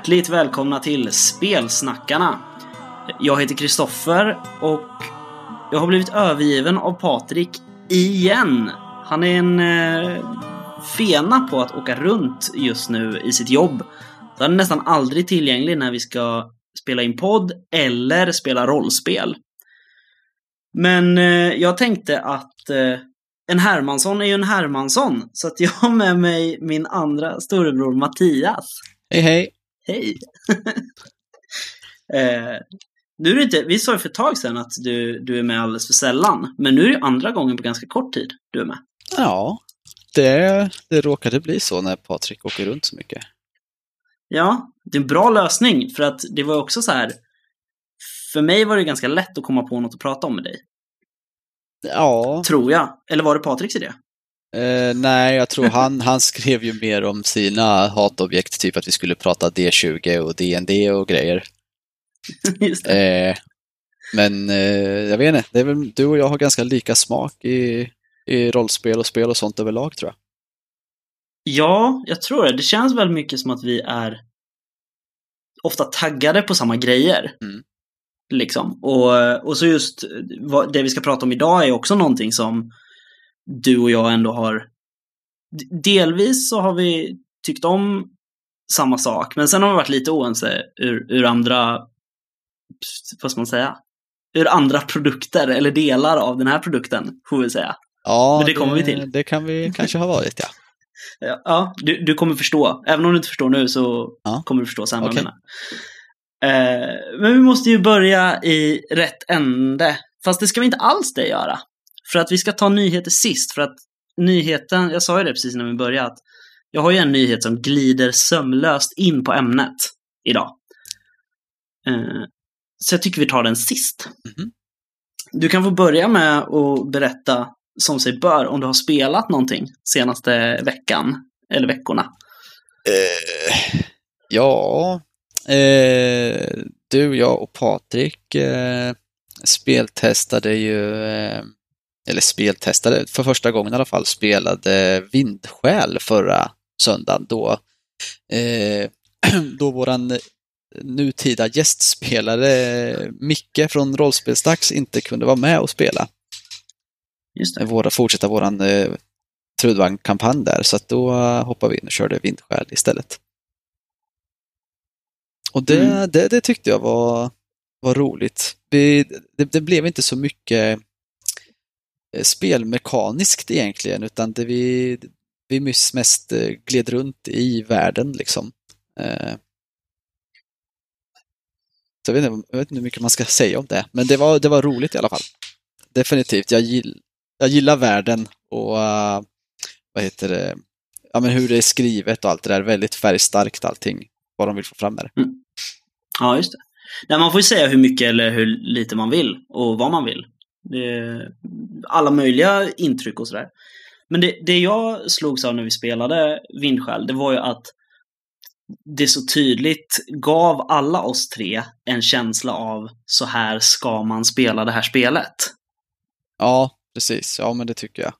Hjärtligt välkomna till Spelsnackarna. Jag heter Kristoffer och jag har blivit övergiven av Patrik igen. Han är en eh, fena på att åka runt just nu i sitt jobb. Så han är nästan aldrig tillgänglig när vi ska spela in podd eller spela rollspel. Men eh, jag tänkte att eh, en Hermansson är ju en Hermansson, så att jag har med mig min andra storebror Mattias. Hej hej! Hej! eh, nu är det inte, vi sa ju för ett tag sedan att du, du är med alldeles för sällan, men nu är det andra gången på ganska kort tid du är med. Ja, det, det råkade bli så när Patrik åker runt så mycket. Ja, det är en bra lösning, för att det var också så här, för mig var det ganska lätt att komma på något att prata om med dig. Ja. Tror jag. Eller var det Patriks idé? Eh, nej, jag tror han, han skrev ju mer om sina hatobjekt, typ att vi skulle prata D20 och DND och grejer. Eh, men eh, jag vet inte, det är väl, du och jag har ganska lika smak i, i rollspel och spel och sånt överlag tror jag. Ja, jag tror det. Det känns väldigt mycket som att vi är ofta taggade på samma grejer. Mm. Liksom. Och, och så just vad, det vi ska prata om idag är också någonting som du och jag ändå har... Delvis så har vi tyckt om samma sak, men sen har vi varit lite oense ur, ur andra... Vad ska man säga? Ur andra produkter, eller delar av den här produkten, får vi säga. Ja, Men det kommer vi till. Det kan vi kanske ha varit, ja. Ja, du, du kommer förstå. Även om du inte förstår nu så Ja. kommer du förstå sen vad menar. Eh, men vi måste ju börja i rätt ände. Fast det ska vi inte alls det göra. För att vi ska ta nyheter sist. För att nyheten, jag sa ju det precis när vi började, att jag har ju en nyhet som glider sömlöst in på ämnet idag. Eh, så jag tycker vi tar den sist. Mhm. Du kan få börja med att berätta som sig bör om du har spelat någonting senaste veckan eller veckorna. Eh, ja, eh, du, jag och Patrik eh, speltestade ju, eh, eller speltestade för första gången i alla fall, spelade Vindsjäl förra söndagen då, eh, då våran nutida gästspelare Micke från Rollspelsdags inte kunde vara med och spela. Just det. Våra, fortsätta våran eh, Trudvang-kampanj där, så att då hoppade vi in och körde Vindsjäl istället. Och det, Mm. det, det tyckte jag var, var roligt. Vi, det, det blev inte så mycket Eh, spelmekaniskt egentligen, utan det vi, vi mest, eh, gled runt i världen liksom. Eh. Så jag vet, inte, jag vet inte hur mycket man ska säga om det, men det var, det var roligt i alla fall. Definitivt. Jag, gill, jag gillar världen och vad heter det, ja men hur det är skrivet och allt det där. Väldigt färgstarkt allting, vad de vill få fram med mm. det. Ja, just det. Nej, man får ju säga hur mycket eller hur lite man vill och vad man vill. Är alla möjliga intryck och sådär. Men det, det jag slogs av när vi spelade Vindsjäl, det var ju att det så tydligt gav alla oss tre en känsla av så här ska man spela det här spelet. Ja, precis. Ja, men det tycker jag.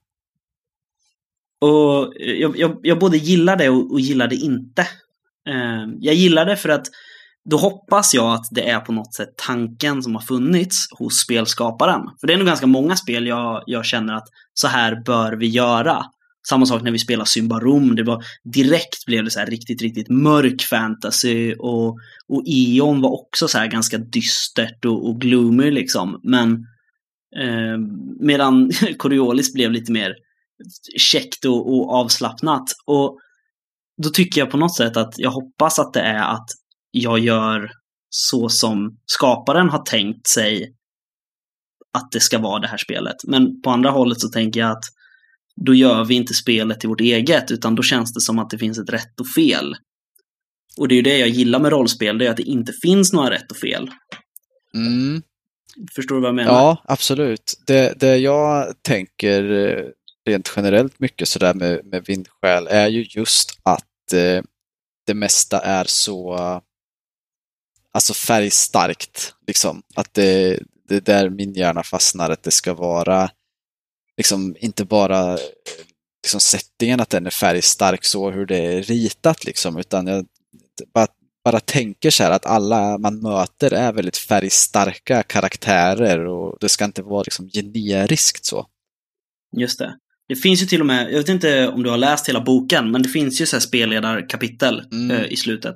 Och jag, jag, jag både gillar det och, och gillar det inte. Eh, jag gillar det för att då hoppas jag att det är på något sätt tanken som har funnits hos spelskaparen. För det är nog ganska många spel jag, jag känner att så här bör vi göra. Samma sak när vi spelar Symbarom. Det var, direkt blev det så här riktigt, riktigt mörk fantasy och, och Eon var också så här ganska dystert och, och gloomy liksom. Men eh, medan Coriolis blev lite mer käckt och, och avslappnat. Och då tycker jag på något sätt att jag hoppas att det är att jag gör så som skaparen har tänkt sig att det ska vara det här spelet. Men på andra hållet så tänker jag att då gör vi inte spelet till vårt eget, utan då känns det som att det finns ett rätt och fel. Och det är ju det jag gillar med rollspel, det är att det inte finns några rätt och fel. Mm. Förstår du vad jag menar? Ja, absolut. Det, det jag tänker eh, rent generellt mycket sådär med, med vindskäl är ju just att eh, det mesta är så alltså färgstarkt. Liksom. Att det, det är där min hjärna fastnar, att det ska vara liksom inte bara liksom settingen, att den är färgstark så hur det är ritat liksom, utan jag, bara, bara tänker så här att alla man möter är väldigt färgstarka karaktärer och det ska inte vara liksom generiskt så. Just det. Det finns ju till och med, jag vet inte om du har läst hela boken, men det finns ju så här spelledarkapitel Mm. eh, i slutet.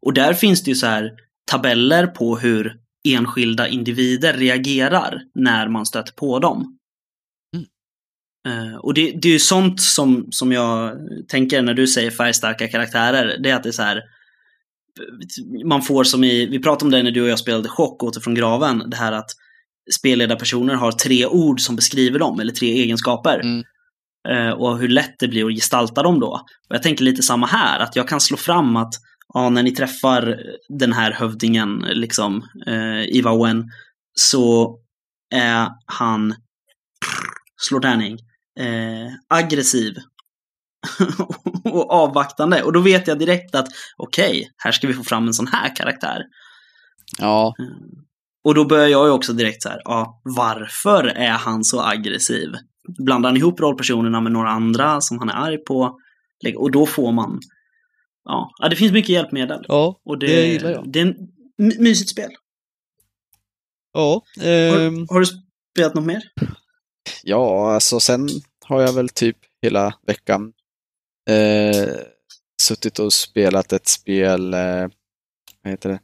Och där finns det ju så här tabeller på hur enskilda individer reagerar när man stöter på dem. Mm. Eh, och det, det är ju sånt som, som jag tänker när du säger färgstarka karaktärer. Det är att det är så här man får som i, vi pratade om det när du och jag spelade Chock, Åter från graven, det här att spelledarpersoner har tre ord som beskriver dem, eller tre egenskaper. Mm. Eh, och hur lätt det blir att gestalta dem då. Och jag tänker lite samma här, att jag kan slå fram att ja, när ni träffar den här hövdingen, liksom, eh, Iva Wen, så är han, slår tärning, eh, aggressiv och avvaktande. Och då vet jag direkt att okej, här ska vi få fram en sån här karaktär. Ja, Och då börjar jag ju också direkt så här, ja, varför är han så aggressiv? Blandar han ihop rollpersonerna med några andra som han är arg på? Och då får man, ja, ja det finns mycket hjälpmedel. ja, Och det, det gillar jag. det är my- mysigt spel. Ja, Har, ehm, har du spelat något mer? ja, alltså sen har jag väl typ hela veckan eh, suttit och spelat ett spel, eh, vad heter det,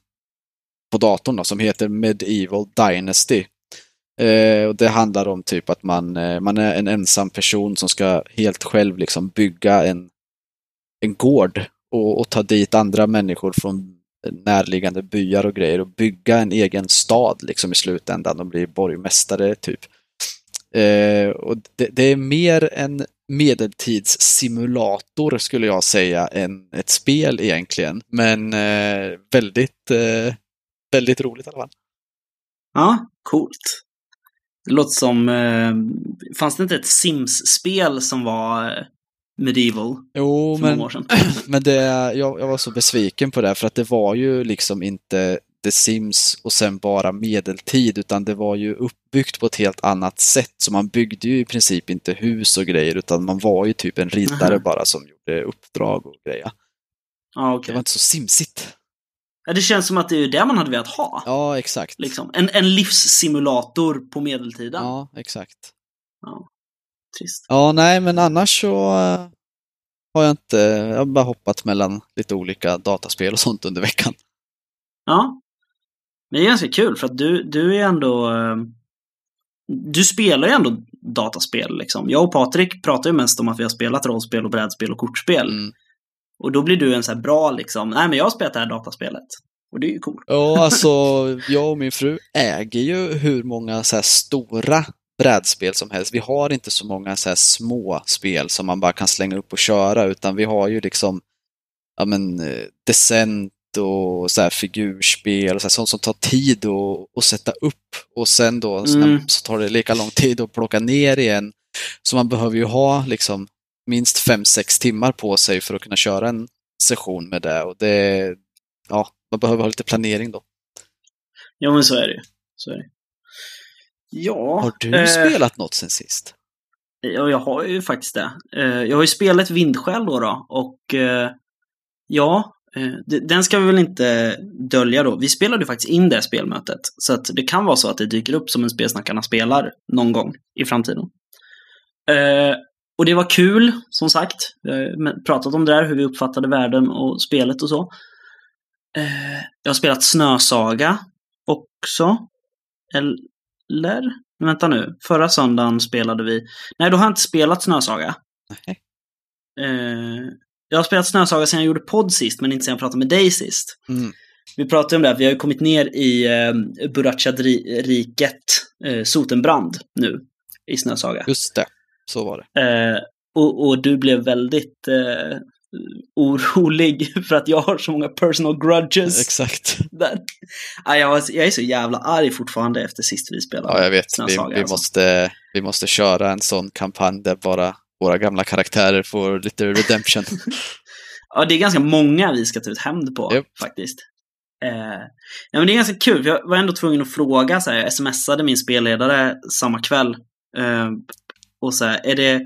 på datorn då, som heter Medieval Dynasty. Eh, och det handlar om typ att man, eh, man är en ensam person som ska helt själv liksom bygga en, en gård och, och ta dit andra människor från närliggande byar och grejer och bygga en egen stad liksom i slutändan och bli borgmästare typ. Eh, och det, det är mer en medeltidssimulator skulle jag säga än ett spel egentligen. Men eh, väldigt, eh, väldigt roligt i alla fall. Ja, coolt. Det låter som, eh, fanns det inte ett Sims-spel som var eh, Medieval Jo, men, många år sedan? men det, jag, jag var så besviken på det för att det var ju liksom inte The Sims och sen bara medeltid utan det var ju uppbyggt på ett helt annat sätt. Så man byggde ju i princip inte hus och grejer utan man var ju typ en riddare Aha. bara som gjorde uppdrag och grejer. Ja, Det okej. var inte så simsigt. Ja, det känns som att det är det man hade velat ha. Ja, exakt. Liksom. En, en livssimulator på medeltiden. Ja, exakt. Trist. Ja, nej, men annars så eh, har jag inte, jag har bara hoppat mellan lite olika dataspel och sånt under veckan. Ja. Men det är ganska kul för att du, du är ändå... eh, Du spelar ju ändå dataspel liksom. Jag och Patrik pratar ju mest om att vi har spelat rollspel och brädspel och kortspel. Mm. Och då blir du en så här bra liksom, nej men jag har spelat det här dataspelet. Och det är ju coolt. Ja, alltså jag och min fru äger ju hur många så här stora brädspel som helst. Vi har inte så många så små spel som man bara kan slänga upp och köra, utan vi har ju liksom ja men eh, Descent och så här figurspel och så här, sånt som tar tid att, att sätta upp och sen då så- Mm. så tar det lika lång tid att plocka ner igen. Så man behöver ju ha liksom minst 5-6 timmar på sig för att kunna köra en session med det och det, ja, man behöver ha lite planering då. Ja men så är det ju. Så är det. Ja. Har du eh, spelat något sen sist? Ja, jag har ju faktiskt det. Eh, Jag har ju spelat Vindskäl då, då och eh, ja, eh, den ska vi väl inte dölja då. Vi spelade ju faktiskt in det spelmötet, så att det kan vara så att det dyker upp som en Spelsnackarna spelar någon gång i framtiden. Eh, Och det var kul, som sagt. Vi har pratat om det där, hur vi uppfattade världen och spelet och så. Eh, Jag har spelat Snösaga också. Eller? Men Vänta nu, förra söndagen spelade vi... Nej, då har jag inte spelat Snösaga. Nej. Eh, jag har spelat Snösaga sedan jag gjorde podd sist, men inte sedan jag pratade med dig sist. Mm. Vi pratade om det, här, vi har ju kommit ner i eh, Burachad-riket, eh, Sotenbrand, nu i Snösaga. Just det, så var det. Eh, och, och du blev väldigt eh, orolig för att jag har så många personal grudges Exakt. där. Ja, jag, var, jag är så jävla arg fortfarande efter sist vi spelade. Ja, jag vet. Vi, vi, alltså. måste, vi måste köra en sån kampanj där bara våra gamla karaktärer får lite redemption. Ja, det är ganska många vi ska ta ut hämnd på Japp. faktiskt. Eh, ja, men det är ganska kul, jag var ändå tvungen att fråga, så här, jag smsade min spelledare samma kväll. Eh, och så här, är det,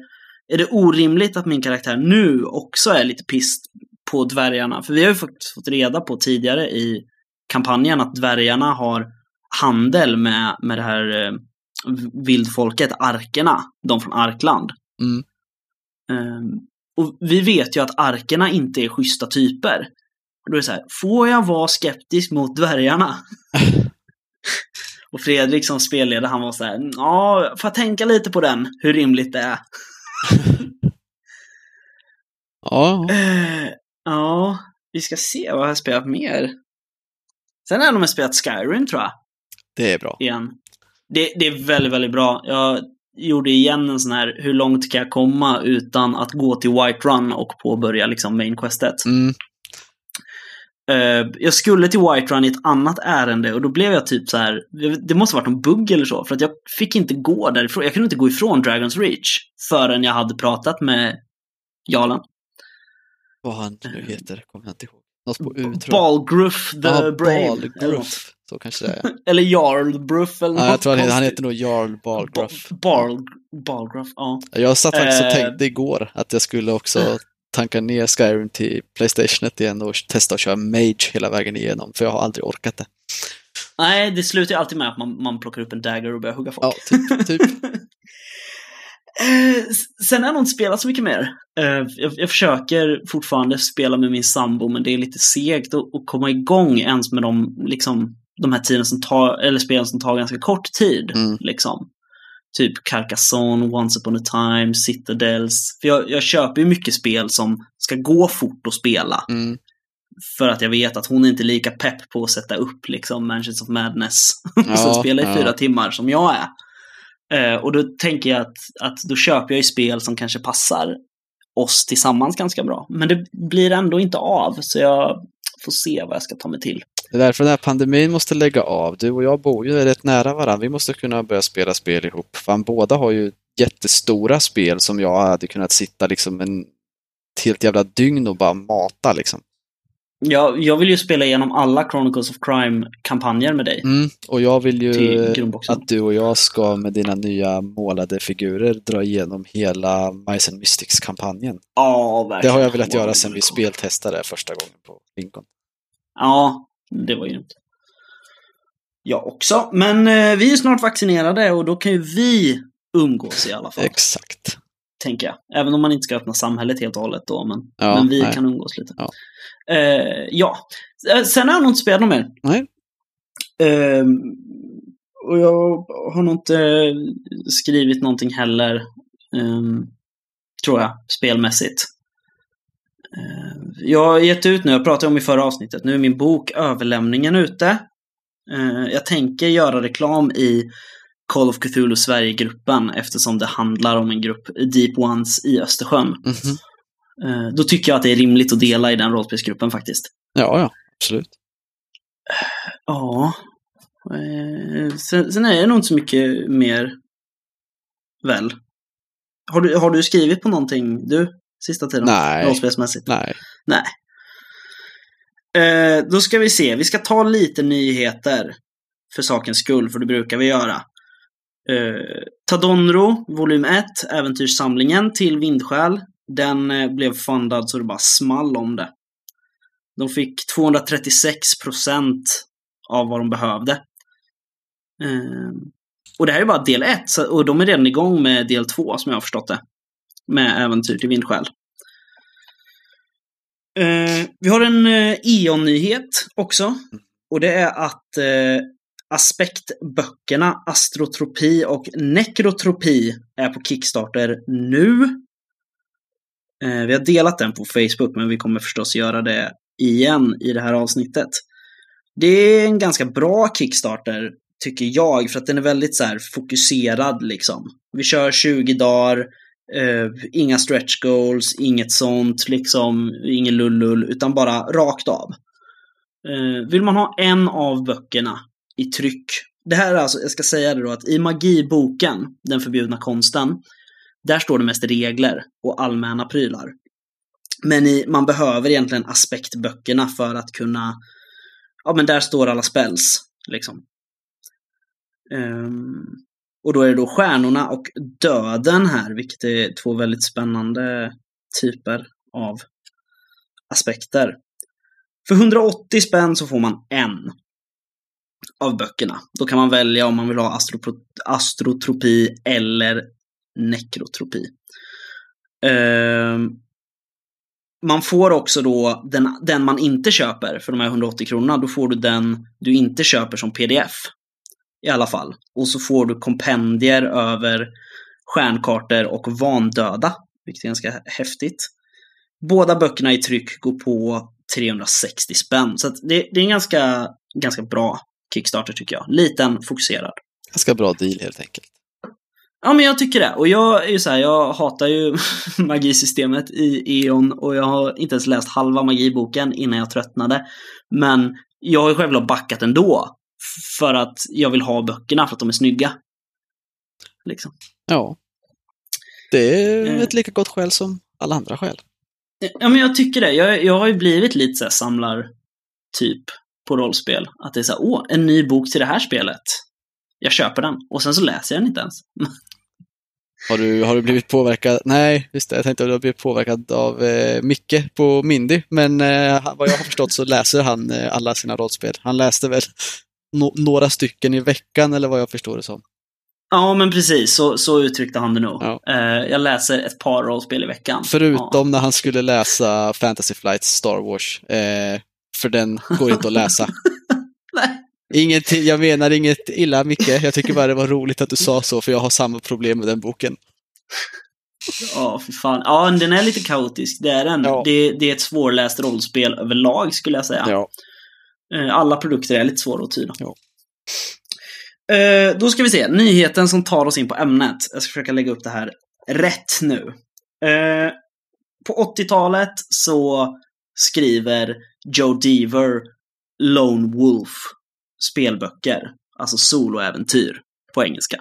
är det orimligt att min karaktär nu också är lite pissed på dvärgarna. För vi har ju faktiskt fått reda på tidigare i kampanjen att dvärgarna har handel med, med det här eh, vildfolket, arkerna, de från Arkland. Mm. Ehm, och vi vet ju att arkerna inte är schyssta typer. Och då är det så här, får jag vara skeptisk mot dvärgarna? och Fredrik som spelledare, han var så här, ja, får jag tänka lite på den, hur rimligt det är. Ja, Eh, ja, vi ska se vad jag har spelat mer. Sen har jag spelat Skyrim tror jag, det är bra. igen. Det, det är väldigt, väldigt bra. Jag gjorde igen en sån här, hur långt kan jag komma utan att gå till White Run och påbörja liksom main questet. Mm. Eh, jag skulle till White Run i ett annat ärende och då blev jag typ så här, det måste varit någon bugg eller så, för att jag fick inte gå därifrån. Jag kunde inte gå ifrån Dragons Reach förrän jag hade pratat med Jarlen. Vad han nu heter, kommer jag inte ihåg. Något på U tror jag. Balgruff the Ja, Brave. Balgruff. Så kanske det är. Eller Jarlbruff eller något Ja, jag tror han, heter- han heter nog Jarl Balgruff. Ba- Bal, Balgruff, ja. Jag satt faktiskt och Eh. tänkte igår att jag skulle också tanka ner Skyrim till Playstationet igen och testa att köra Mage hela vägen igenom, för jag har aldrig orkat det. Nej, det slutar ju alltid med att man, man plockar upp en dagger och börjar hugga folk. Ja, typ. typ. Eh, Sen har jag inte spelat så mycket mer. Eh, Jag, jag försöker fortfarande spela med min sambo, men det är lite segt att, att komma igång ens med de, liksom, de här tiden som tar, eller spelen som tar ganska kort tid. Mm. Liksom. Typ Carcassonne, Once upon a time, Citadels. För jag, jag köper ju mycket spel som ska gå fort att spela. Mm. För att jag vet att hon är inte lika pepp på att sätta upp liksom Mansions of Madness. Ja, som spelar i ja. fyra timmar som jag är. Eh, och då tänker jag att, att då köper jag ju spel som kanske passar oss tillsammans ganska bra. Men det blir ändå inte av, så jag får se vad jag ska ta mig till. Det är därför den här pandemin måste lägga av. Du och jag bor ju rätt nära varandra. Vi måste kunna börja spela spel ihop. Fan, båda har ju jättestora spel som jag hade kunnat sitta liksom en helt jävla dygn och bara mata liksom. Jag, jag vill ju spela igenom alla Chronicles of Crime-kampanjer med dig. Mm. Och jag vill ju att du och jag ska med dina nya målade figurer dra igenom hela Mice and Mystics-kampanjen. Ja, Det verkligen. har jag velat göra sedan vi speltestade första gången på Lincoln. Ja, det var grymt. Jag också. Men eh, vi är snart vaccinerade och då kan ju vi umgås i alla fall. Exakt. tänker jag. Även om man inte ska öppna samhället helt och hållet då, men, Ja, men vi nej. kan umgås lite. Ja. Eh, ja. Eh, Sen har jag nog inte spelat något mer. Nej. Eh, och jag har nog inte eh, skrivit någonting heller, eh, tror jag, spelmässigt. Eh, jag har gett ut nu, jag pratade om i förra avsnittet, nu är min bok Överlämningen ute. Eh, jag tänker göra reklam i Call of Cthulhu Sverige-gruppen eftersom det handlar om en grupp Deep Ones i Östersjön. Mhm. Eh, Då tycker jag att det är rimligt att dela i den rollspelsgruppen faktiskt. Ja, ja, absolut. Ja. Sen, sen är det nog inte så mycket mer, väl? Har du, har du skrivit på någonting, du, sista tiden? Nej. Rollspelsmässigt? Nej. Eh, då ska vi se, vi ska ta lite nyheter för sakens skull, för det brukar vi göra. Eh, Tadonro, volym 1, Äventyrssamlingen till Vindsjäl. Den eh, blev fundad så det bara small om det. De fick 236 procent av vad de behövde. Eh, och det här är bara del 1, och de är redan igång med del 2 som jag har förstått det. Med Äventyr till vindskäl. Eh, vi har en eh, E.ON-nyhet också. Och det är att eh, aspektböckerna Astrotropi och Nekrotropi är på Kickstarter nu. Eh, vi har delat den på Facebook, men vi kommer förstås göra det igen i det här avsnittet. Det är en ganska bra Kickstarter, tycker jag, för att den är väldigt så här fokuserad liksom. Vi kör 20 dagar, Uh, inga stretch goals, inget sånt, liksom, ingen lullull, utan bara rakt av. Uh, vill man ha en av böckerna i tryck, det här är alltså, jag ska säga det då, att i magiboken, Den förbjudna konsten, där står det mest regler och allmänna prylar. Men i, man behöver egentligen aspektböckerna för att kunna, ja men där står alla spells, liksom. Ehm, och då är det då stjärnorna och döden här, vilket är två väldigt spännande typer av aspekter. För 180 spänn så får man en av böckerna. Då kan man välja om man vill ha astropro- astrotropi eller nekrotropi. Ehm, man får också då den, den man inte köper för de här 180 kronorna, då får du den du inte köper som pdf. I alla fall. Och så får du kompendier över stjärnkartor och vandöda, vilket är ganska häftigt. Båda böckerna i tryck går på 360 spänn. Så det, det är en ganska, ganska bra Kickstarter tycker jag. Liten, fokuserad. Ganska bra deal helt enkelt. Ja, men jag tycker det. Och jag är ju så här, jag hatar ju magisystemet i E.ON och jag har inte ens läst halva magiboken innan jag tröttnade. Men jag har ju självklart backat ändå. För att jag vill ha böckerna för att de är snygga. Liksom. Ja. Det är Eh. ett lika gott skäl som alla andra skäl. Ja, men jag tycker det. Jag, jag har ju blivit lite så här samlar-typ på rollspel. Att det är så här, åh, en ny bok till det här spelet. Jag köper den. Och sen så läser jag den inte ens. Har du, har du blivit påverkad? Nej, just det. Jag tänkte att du har blivit påverkad av eh, Micke på Mindy. Men eh, vad jag har förstått så läser han eh, alla sina rollspel. Han läste väl no några stycken i veckan eller vad jag förstår det som. Ja, men precis. Så, så uttryckte han det nog. Ja. Eh, jag läser ett par rollspel i veckan. Förutom när han skulle läsa Fantasy Flights Star Wars. Eh, för den går inte att läsa. Ingenting, jag menar inget illa Micke. Jag tycker bara det var roligt att du sa så, för jag har samma problem med den boken. Ja, för fan. Ja, den är lite kaotisk. Det är den. Ja. Det, det är ett svårläst rollspel överlag, skulle jag säga. Ja. Eh, Alla produkter är lite svåra att tyda. Ja. Eh, Då ska vi se. Nyheten som tar oss in på ämnet. Jag ska försöka lägga upp det här rätt nu. Eh, På 80-talet så skriver Joe Deaver Lone Wolf spelböcker. Alltså soloäventyr på engelska.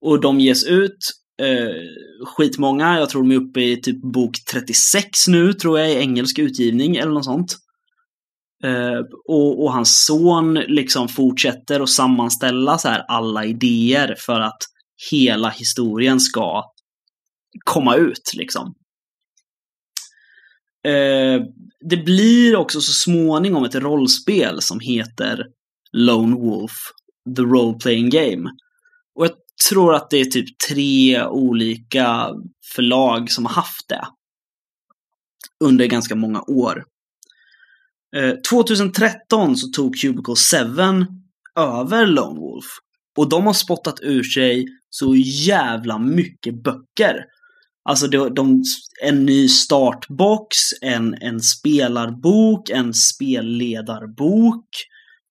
Och de ges ut eh, skitmånga. Jag tror de är uppe i typ bok 36 nu, tror jag, i engelsk utgivning eller något sånt. Uh, och, och hans son liksom fortsätter att sammanställa så här alla idéer för att hela historien ska komma ut liksom. Uh, det blir också så småningom ett rollspel som heter Lone Wolf, The Role Playing Game. Och jag tror att det är typ tre olika förlag som har haft det. Under ganska många år. Eh, 2013 så tog Cubicle 7 över Lone Wolf. Och de har spottat ur sig så jävla mycket böcker. Alltså de, de, en ny startbox, en, en spelarbok, en spelledarbok,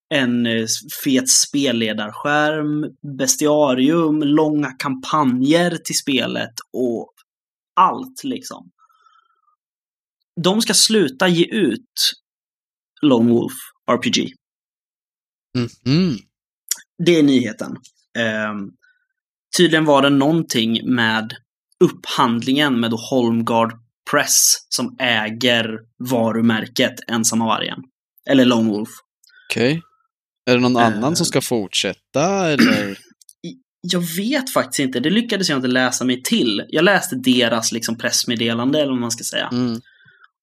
en eh, fet spelledarskärm, bestiarium, långa kampanjer till spelet och allt liksom. De ska sluta ge ut Lone Wolf RPG. Mhm. Det är nyheten. Ehm, tydligen var det någonting med upphandlingen med Holmgard Press som äger varumärket Ensamma vargen. Eller Lone Wolf. Okej. Är det någon Eh. annan som ska fortsätta eller? Jag vet faktiskt inte, det lyckades jag inte läsa mig till. Jag läste deras liksom pressmeddelande, eller vad man ska säga. Mm.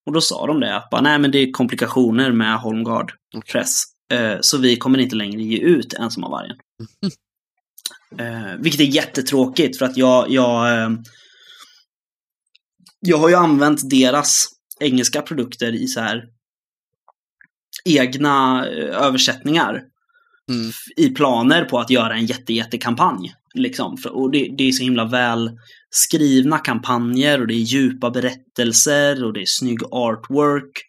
Och då sa de det, att bara, nej men det är komplikationer med Holmgard Press. Eh, så vi kommer inte längre ge ut Ensamma vargen. Eh, vilket är jättetråkigt för att jag, jag, eh, jag har ju använt deras engelska produkter i så här egna eh, översättningar Mm. i planer på att göra en jätte, jättekampanj. Liksom. Och det, det är så himla väl skrivna kampanjer och det är djupa berättelser och det är snygg artwork.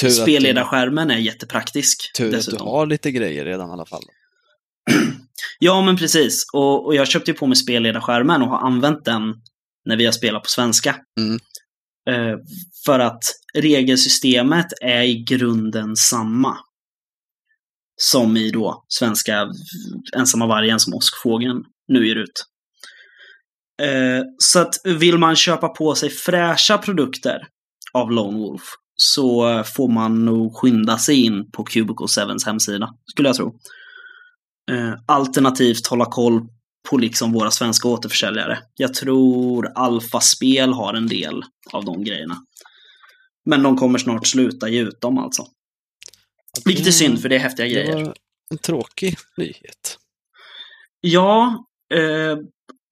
Tur Spelledarskärmen är jättepraktisk. tur att du dessutom. har lite grejer redan i alla fall. Ja, men precis. Och, och jag köpte ju på mig spelledarskärmen och har använt den när vi har spelat på svenska. Mm. Eh, för att regelsystemet är i grunden samma. Som i då svenska ensamma vargen som åskfågeln nu ger ut. Eh, så att vill man köpa på sig fräscha produkter av Lone Wolf så får man nog skynda sig in på Cubicle 7s hemsida, skulle jag tro. Eh, alternativt hålla koll på liksom våra svenska återförsäljare. Jag tror Alfa Spel har en del av de grejerna. Men de kommer snart sluta ge ut dem alltså. Vilket är synd, för det är häftiga Det grejer. en tråkig nyhet. Ja, eh,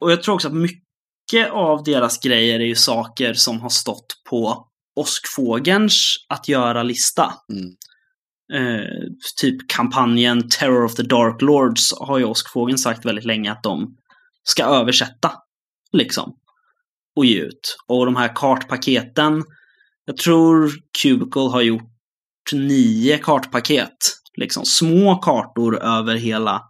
och jag tror också att mycket av deras grejer är ju saker som har stått på Åskfågelns att göra-lista. Mm. Eh, typ kampanjen Terror of the Dark Lords har ju Åskfågeln sagt väldigt länge att de ska översätta. Liksom. Och ge ut. Och de här kartpaketen, jag tror Cubicle har gjort nio kartpaket. Liksom små kartor över hela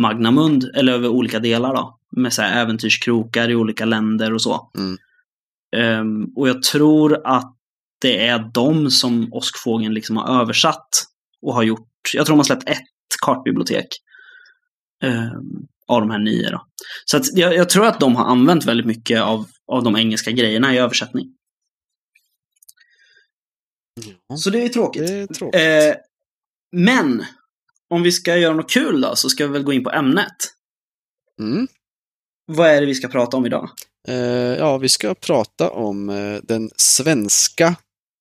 Magnamund, eller över olika delar då. Med så här äventyrskrokar i olika länder och så. Mm. Ehm, och jag tror att det är de som Åskfågeln liksom har översatt och har gjort. Jag tror de har släppt ett kartbibliotek. ehm, av de här nio då. Så att jag, jag tror att de har använt väldigt mycket av, av de engelska grejerna i översättning. Ja, Så det är tråkigt. det är tråkigt. Eh, men om vi ska göra något kul då så ska vi väl gå in på ämnet. Mm. Vad är det vi ska prata om idag? Eh, ja, vi ska prata om eh, den svenska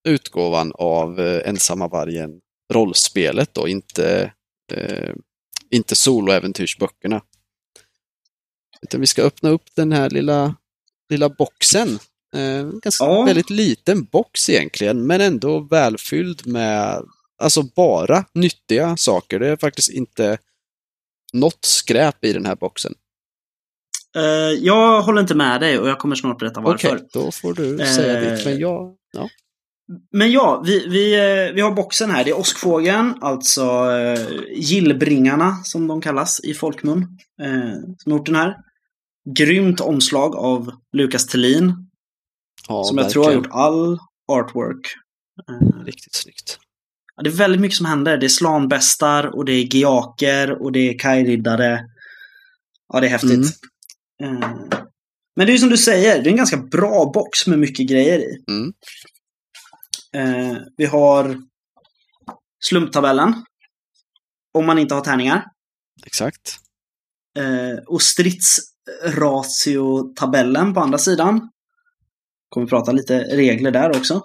utgåvan av eh, Ensamma vargen rollspelet då, inte, inte soloäventyrsböckerna. Utan vi ska öppna upp den här lilla, lilla boxen. En ganska Ja. väldigt liten box egentligen, men ändå välfylld med alltså bara nyttiga saker. Det är faktiskt inte något skräp i den här boxen. Eh, jag håller inte med dig och jag kommer snart berätta Okej, varför. då får du säga Eh, ditt. Men jag, ja. Men ja, vi, vi, eh, vi har boxen här. Det är Åskfågeln, alltså eh, gillbringarna som de kallas i folkmun. Eh, som gjort den här. Grymt omslag av Lukas Tellin. ja som jag tror har gjort all artwork. Eh, Riktigt snyggt. Ja, det är väldigt mycket som händer. Det är slanbästar och det är geaker och det är kajriddare. Ja, det är häftigt. Mm. Eh, Men det är ju som du säger, det är en ganska bra box med mycket grejer i. Mm. Eh, Vi har slumptabellen. Om man inte har tärningar. Exakt. Eh, Och stridsratio-tabellen på andra sidan. Kommer prata lite regler där också.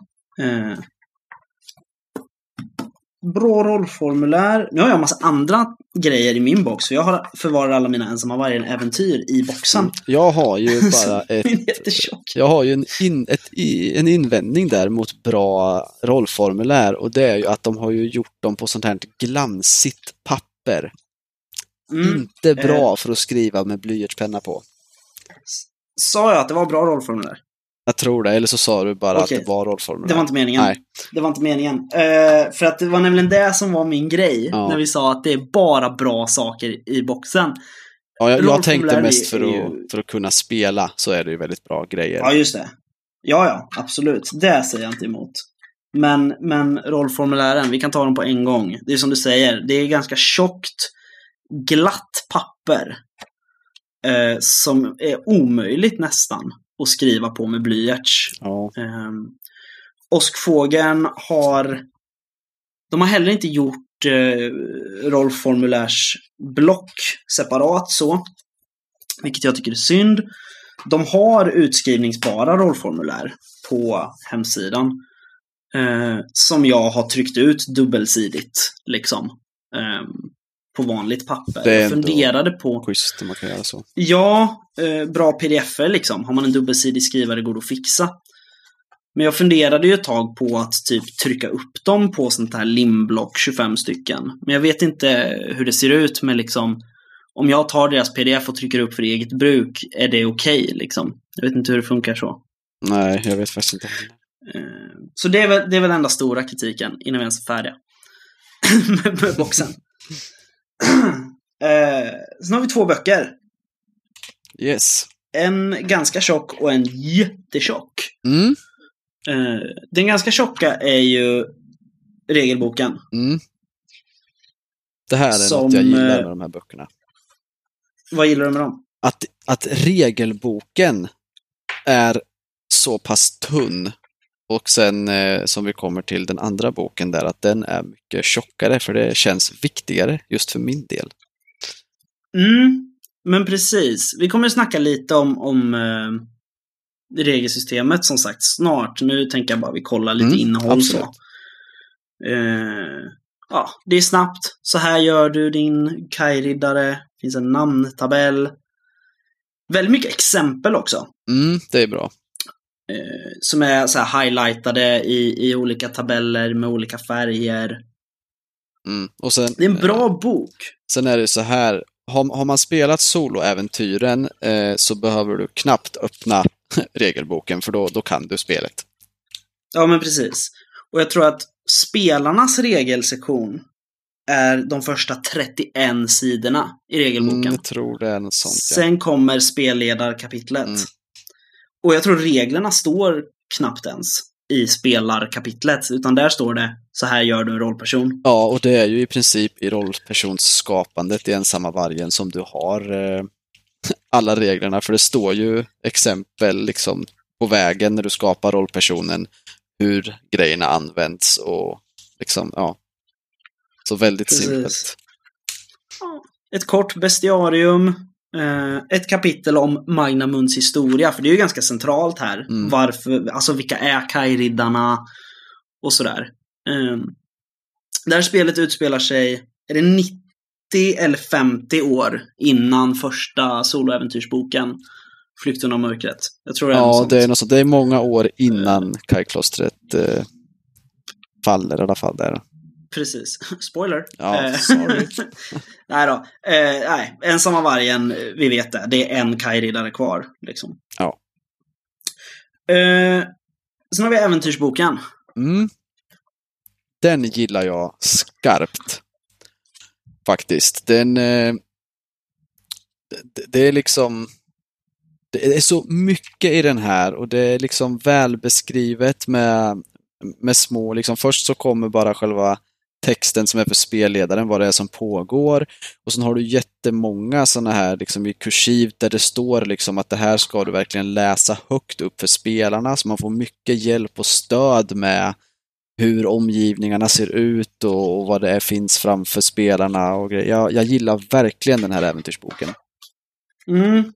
Eh, Bra rollformulär. Nu har jag en massa andra grejer i min box. För jag har förvarar alla mina ensamma vargen-äventyr i boxen. Jag har ju bara ett... Jag har ju en, in, ett, en invändning där mot bra rollformulär och det är ju att de har ju gjort dem på sånt här glansigt papper. Mm. Inte bra för att skriva med blyertspenna på. Sa jag att det var bra rollformulär? Jag tror det, eller så sa du bara Okej. att det var rollformulär. Det var inte meningen. Nej. Det var inte meningen. Eh, för att det var nämligen det som var min grej. Ja. När vi sa att det är bara bra saker i boxen. Ja, jag, jag tänkte mest för att, ju- för att kunna spela så är det ju väldigt bra grejer. Ja, just det. Ja, ja, absolut. Det säger jag inte emot. Men, men rollformulären, vi kan ta dem på en gång. Det är som du säger, det är ganska tjockt, glatt papper. Eh, som är omöjligt nästan att skriva på med blyerts. Ja. Um, Åskfågeln har... De har heller inte gjort eh, rollformulärsblock separat så. Vilket jag tycker är synd. De har utskrivningsbara rollformulär på hemsidan. Eh, som jag har tryckt ut dubbelsidigt. Liksom. ehm, på vanligt papper. Det är Jag funderade på... Schysst om man kan göra så. Ja, eh, bra pdf-er liksom. Har man en dubbelsidig skrivare går det att fixa. Men jag funderade ju ett tag på att typ trycka upp dem på sånt här limblock, 25 stycken. Men jag vet inte hur det ser ut med liksom om jag tar deras pdf och trycker upp för eget bruk, är det okej liksom? Jag vet inte hur det funkar så. Nej, jag vet faktiskt inte. Eh, Så det är väl, det är väl enda stora kritiken innan vi ens är färdiga. med boxen. eh, sen har vi två böcker. Yes. En ganska tjock och en jättetjock. Mm. Eh, den ganska tjocka är ju regelboken. Mm. Det här är Som, något jag gillar eh, med de här böckerna. Vad gillar du med dem? Att, att regelboken är så pass tunn och sen eh, som vi kommer till den andra boken där, att den är mycket tjockare för det känns viktigare just för min del. Mm, men precis. Vi kommer att snacka lite om, om, eh, regelsystemet som sagt snart. Nu tänker jag bara vi kollar lite Mm, innehåll absolut. så. Eh, ja, det är snabbt. Så här gör du din kajriddare. finns en namntabell. Väldigt mycket exempel också. Mm, det är bra. Eh, som är så här highlightade i, i olika tabeller med olika färger. Mm. Och sen, Det är en bra bok. sen är det så här, har, har man spelat soloäventyren eh, så behöver du knappt öppna regelboken för då, då kan du spelet. Ja, men precis. Och jag tror att spelarnas regelsektion är de första 31 sidorna i regelboken. Mm, jag tror det är något sånt. Ja. Sen kommer spelledarkapitlet. Mm. Och jag tror reglerna står knappt ens i spelarkapitlet, utan där står det så här gör du en rollperson. Ja, och det är ju i princip i rollpersonsskapandet i ensamma vargen som du har eh, alla reglerna, för det står ju exempel liksom på vägen när du skapar rollpersonen, hur grejerna används och liksom, ja. Så väldigt Precis. simpelt. Ett kort bestiarium, ett kapitel om Magnamunds historia, för det är ju ganska centralt här. Mm. Varför, alltså vilka är Kajriddarna och sådär. Eh, där spelet utspelar sig, är det 90 eller 50 år innan första soloäventyrsboken Flykten av mörkret? Jag tror det är något Ja, sånt. det är, något det är många år innan Kajklostret eh, faller i alla fall. Där. Precis. Spoiler. Ja, Eh, sorry. nej då. Eh, nej, ensamma vargen, vi vet det. Det är en kajriddare kvar. Liksom. Ja. Eh, sen har vi äventyrsboken. Mm. Den gillar jag skarpt. Faktiskt. Den... Eh, det, det är liksom... Det är så mycket i den här och det är liksom välbeskrivet med, med små, liksom först så kommer bara själva texten som är för spelledaren, vad det är som pågår. Och sen har du jättemånga sådana här liksom i kursivt där det står liksom att det här ska du verkligen läsa högt upp för spelarna, så man får mycket hjälp och stöd med hur omgivningarna ser ut och, och vad det är finns framför spelarna och grejer. Jag, jag gillar verkligen den här äventyrsboken. Mm.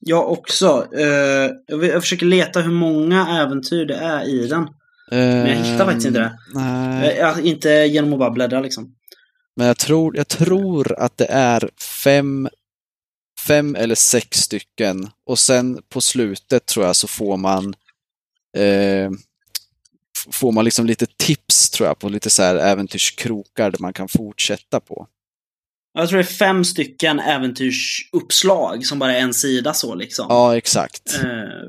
Jag också. Uh, jag, vill- jag försöker leta hur många äventyr det är i den. Men jag hittar faktiskt inte det. Nej, Eh, ja, inte genom att bara bläddra liksom. men jag tror, jag tror att det är fem, fem eller sex stycken och sen på slutet tror jag så får man eh, får man liksom lite tips tror jag på lite så här äventyrskrokar där man kan fortsätta på. Jag tror det är fem stycken äventyrsuppslag som bara är en sida så liksom. Ja, exakt. Eh,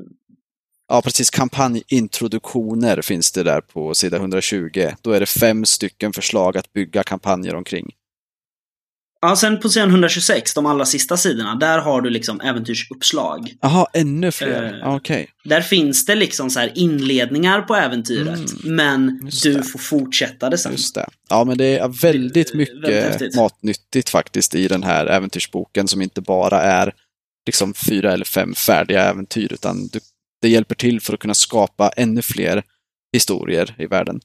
Ja, precis. Kampanjintroduktioner finns det där på sida 120. Då är det fem stycken förslag att bygga kampanjer omkring. Ja, sen på sidan 126, de allra sista sidorna, där har du liksom äventyrsuppslag. Jaha, ännu fler? Eh, Okej. Där finns det liksom så här inledningar på äventyret, men just du det. får fortsätta det sen. Just det. Ja, men det är väldigt mycket väldigt matnyttigt faktiskt i den här äventyrsboken som inte bara är liksom fyra eller fem färdiga äventyr, utan du, det hjälper till för att kunna skapa ännu fler historier i världen.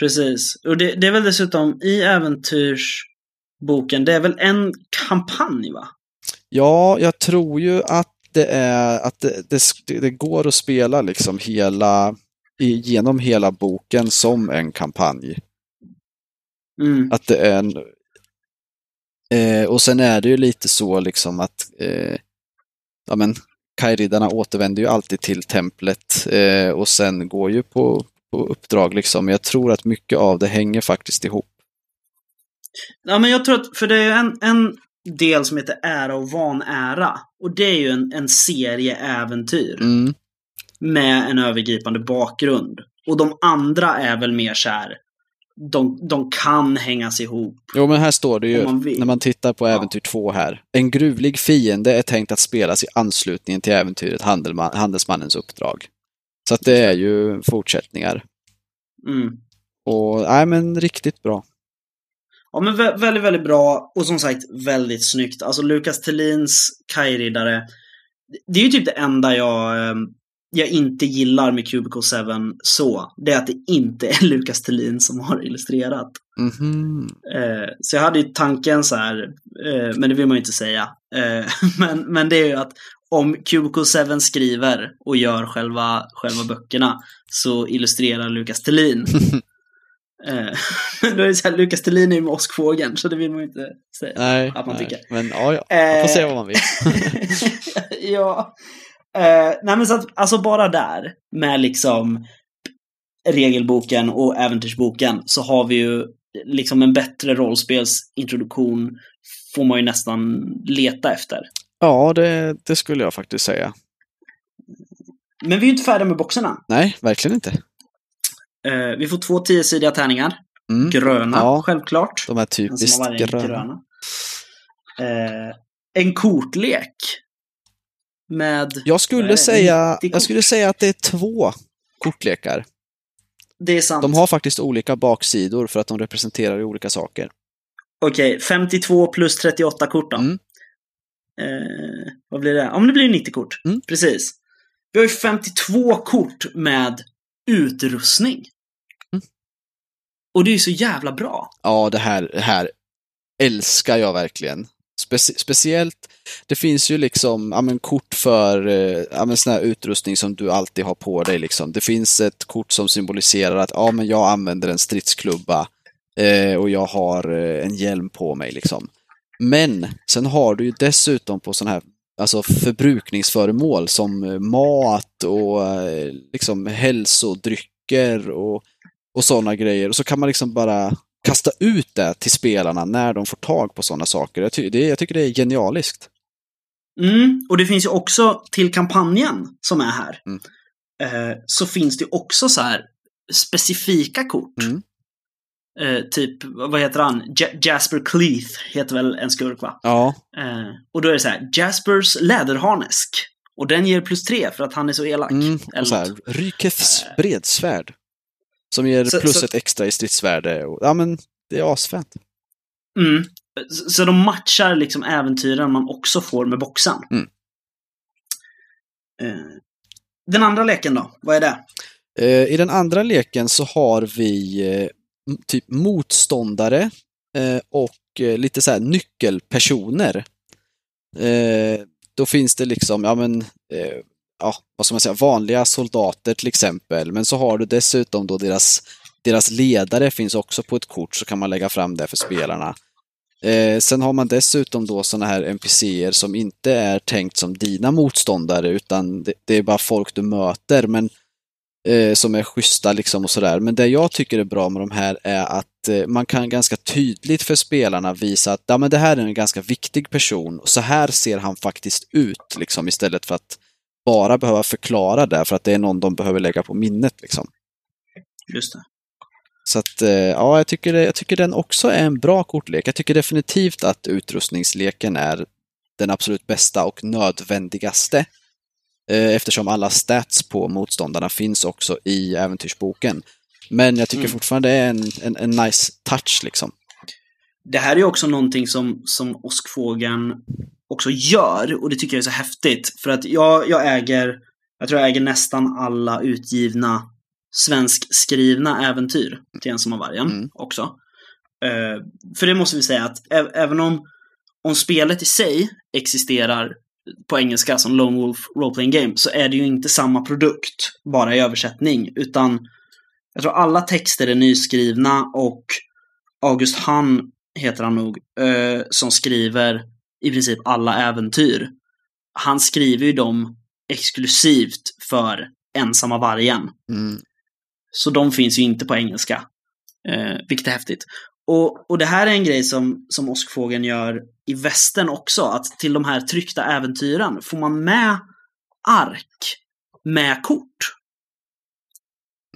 Precis. Och det, det är väl dessutom i äventyrsboken, det är väl en kampanj va? Ja, jag tror ju att det är att det, det, det går att spela liksom hela genom hela boken som en kampanj. Mm. Att det är en... Eh, och sen är det ju lite så liksom att eh, ja men Kajriddarna återvänder ju alltid till templet eh, och sen går ju på, på uppdrag liksom. Jag tror att mycket av det hänger faktiskt ihop. Ja, men jag tror att, för det är ju en, en del som heter Ära och vanära. Och det är ju en, en serie äventyr Mm. med en övergripande bakgrund. Och de andra är väl mer så här, de, de kan hängas ihop. Jo, men här står det ju, man när man tittar på Ja. Äventyr 2 här. En gruvlig fiende är tänkt att spelas i anslutning till äventyret Handelman, Handelsmannens uppdrag. Så att det är ju fortsättningar. Mm. Och, nej men riktigt bra. Ja, men vä- väldigt, väldigt bra. Och som sagt, väldigt snyggt. Alltså Lukas Thelins Kajriddare. Det är ju typ det enda jag, eh, jag inte gillar med Cubicle 7 så. Det är att det inte är Lukas Thelin som har illustrerat. Mhm. Eh, så jag hade ju tanken så här, eh, men det vill man ju inte säga. Eh, men, men det är ju att om Cubicle 7 skriver och gör själva, själva böckerna så illustrerar Lukas Thelin. Eh, Men då är det så här, Lukas Thelin är ju med åskfågeln, så det vill man ju inte säga Nej, att man nej. tycker. Men ja, ja. Man får Eh, se vad man vill. ja. Eh, nej men så att, alltså bara där med liksom regelboken och äventyrsboken så har vi ju liksom en bättre rollspelsintroduktion får man ju nästan leta efter. Ja, det, det skulle jag faktiskt säga. Men vi är ju inte färdiga med boxarna. Nej, verkligen inte. Eh, vi får två tiosidiga tärningar. Mm. Gröna, Ja. självklart. De som typiskt gröna. gröna. Eh, en kortlek. Med... Jag skulle, det? säga, 90 kort. jag skulle säga att det är två kortlekar. Det är sant. De har faktiskt olika baksidor för att de representerar olika saker. Okej, 52 plus 38 kort då. Mm. Eh, vad blir det? Om det blir 90 kort. Mm. Precis. Vi har ju 52 kort med utrustning. Mm. Och det är ju så jävla bra. Ja, det här, det här älskar jag verkligen. Specie speciellt, det finns ju liksom ja, men kort för eh, ja, men sån här utrustning som du alltid har på dig. Liksom. Det finns ett kort som symboliserar att ja, men jag använder en stridsklubba eh, och jag har eh, en hjälm på mig. Liksom. Men sen har du ju dessutom på sån här alltså förbrukningsföremål som eh, mat och eh, liksom hälsodrycker och, och sådana grejer. Och så kan man liksom bara kasta ut det till spelarna när de får tag på sådana saker. Jag, ty det, jag tycker det är genialiskt. Mm. Och det finns ju också till kampanjen som är här. Mm. Eh, så finns det också så här specifika kort. Mm. Eh, typ, vad heter han? Ja- Jasper Cleeth heter väl en skurk va? Ja, Eh, och då är det så här, Jaspers läderharnesk. Och den ger plus tre för att han är så elak. mm. Och så här. Rykeths bredsvärd. Som ger Så- plus så- ett extra i stridsvärde. Och, ja, men det är asfett. Mm. Så- de matchar liksom äventyren man också får med boxen. Mm. Eh, den andra leken då? Vad är det? Eh, I den andra leken så har vi eh, typ motståndare och lite så här nyckelpersoner. Då finns det liksom, ja men, ja, vad ska man säga, vanliga soldater till exempel. Men så har du dessutom då deras, deras ledare finns också på ett kort så kan man lägga fram det för spelarna. Eh, sen har man dessutom då sådana här NPCer som inte är tänkt som dina motståndare utan det, det är bara folk du möter. Men eh, som är schyssta liksom och sådär. Men det jag tycker är bra med de här är att eh, man kan ganska tydligt för spelarna visa att ja, men det här är en ganska viktig person och så här ser han faktiskt ut liksom istället för att bara behöva förklara det för att det är någon de behöver lägga på minnet liksom. Just det. Så att, eh, ja, jag tycker, jag tycker den också är en bra kortlek. Jag tycker definitivt att utrustningsleken är den absolut bästa och nödvändigaste. Eh, Eftersom alla stats på motståndarna finns också i äventyrsboken. Men jag tycker Mm. fortfarande det är en, en, en nice touch liksom. Det här är också någonting som, som Åskfågeln också gör och det tycker jag är så häftigt. För att jag, jag äger, jag tror jag äger nästan alla utgivna svenskskrivna äventyr till Ensam av vargen Mm. också. Eh, för det måste vi säga att ä- även om, om spelet i sig existerar på engelska som Lone Wolf Role Playing Game så är det ju inte samma produkt bara i översättning utan jag tror alla texter är nyskrivna och August Hahn heter han nog, eh, som skriver i princip alla äventyr. Han skriver ju dem exklusivt för Ensamma vargen. Mm. Så de finns ju inte på engelska. Eh, vilket är häftigt. Och, och det här är en grej som, som Åskfågeln gör i västern också. Att till de här tryckta äventyren får man med ark med kort.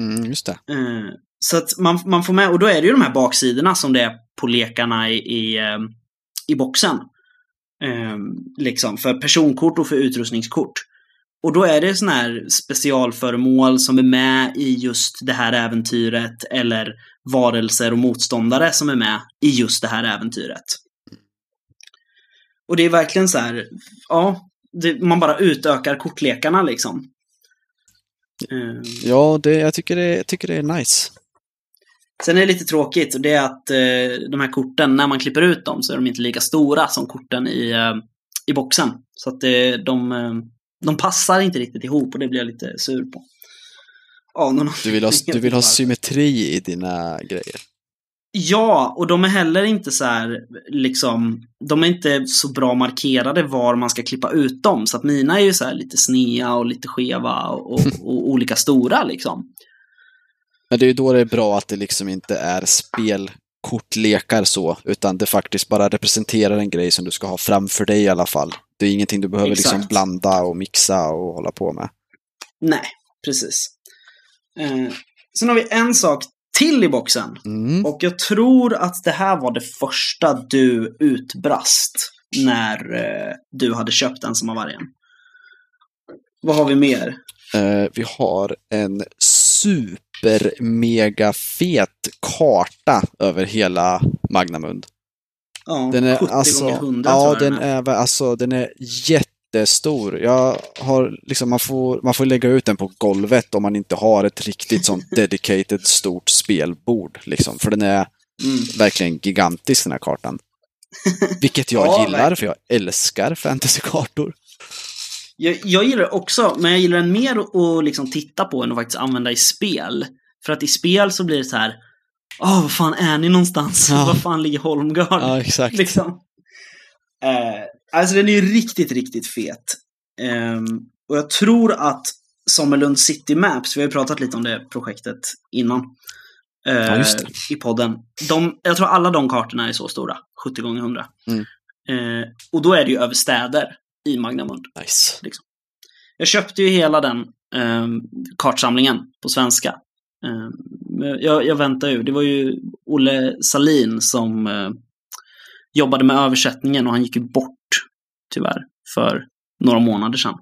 Mm, just det. Eh, så att man, man får med, och då är det ju de här baksidorna som det är på lekarna i, i, eh, i boxen. Eh, liksom, för personkort och för utrustningskort. Och då är det sådana här specialföremål som är med i just det här äventyret eller varelser och motståndare som är med i just det här äventyret. Och det är verkligen så här, ja, det, man bara utökar kortlekarna liksom. Ehm. Ja, det, jag, tycker det, jag tycker det är nice. Sen är det lite tråkigt och det är att eh, de här korten, när man klipper ut dem så är de inte lika stora som korten i, eh, i boxen. Så att det, de, eh, de passar inte riktigt ihop och det blir jag lite sur på. Av någon Du vill ha, du vill ha symmetri i dina grejer. Ja, och de är heller inte så här, liksom, de är inte så bra markerade var man ska klippa ut dem. Så att mina är ju så här lite snea och lite skeva och, och, och olika stora liksom. Men det är ju då det är bra att det liksom inte är spelkortlekar så, utan det faktiskt bara representerar en grej som du ska ha framför dig i alla fall. Det är ingenting du behöver liksom Exakt. blanda och mixa och hålla på med. Nej, precis. Eh, sen har vi en sak till i boxen. Mm. Och jag tror att det här var det första du utbrast när eh, du hade köpt Ensamma vargen. Vad har vi mer? Eh, vi har en super mega fet karta över hela Magnamund. Ja, Den är 70 alltså, gånger 100 ja, den är, alltså, den är jättestor. Jag har liksom, man får, man får lägga ut den på golvet om man inte har ett riktigt sånt dedicated stort spelbord. Liksom, för den är Mm. verkligen gigantisk den här kartan. Vilket jag Ja, gillar, för jag älskar fantasykartor. Jag, jag gillar det också, men jag gillar den mer att, liksom titta på än att faktiskt använda i spel. För att i spel så blir det så här, Åh, vad fan är ni någonstans? Ja. Var fan ligger Holmgard? exakt. liksom. Eh, alltså den är ju riktigt, riktigt fet. Ehm, och jag tror att Sommerlund City Maps, vi har ju pratat lite om det projektet innan. eh, Ja. I podden. De, jag tror alla de kartorna är så stora, 70 gånger 100 Mm. Eh, och då är det ju över städer i Magnamund. Nice. Jag köpte ju hela den ehm, kartsamlingen på svenska. Ehm, men jag, jag väntar ju. Det var ju Olle Salin som eh, jobbade med översättningen och han gick ju bort, tyvärr, för några månader sedan.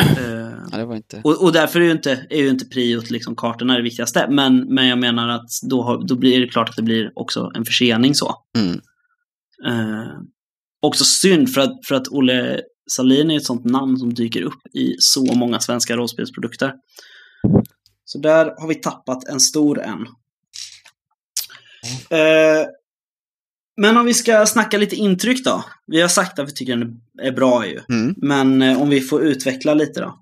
Eh, Ja, det var inte... och, och därför är ju inte, är ju inte priot liksom kartorna det viktigaste. Men, men jag menar att då, har, då blir det klart att det blir också en försening så. Mm. Eh, också synd för att, för att Olle Salin är ett sånt namn som dyker upp i så många svenska rollspelsprodukter. Så där har vi tappat en stor en. Eh, men om vi ska snacka lite intryck då. Vi har sagt att vi tycker den är bra ju. Mm. Men eh, om vi får utveckla lite då.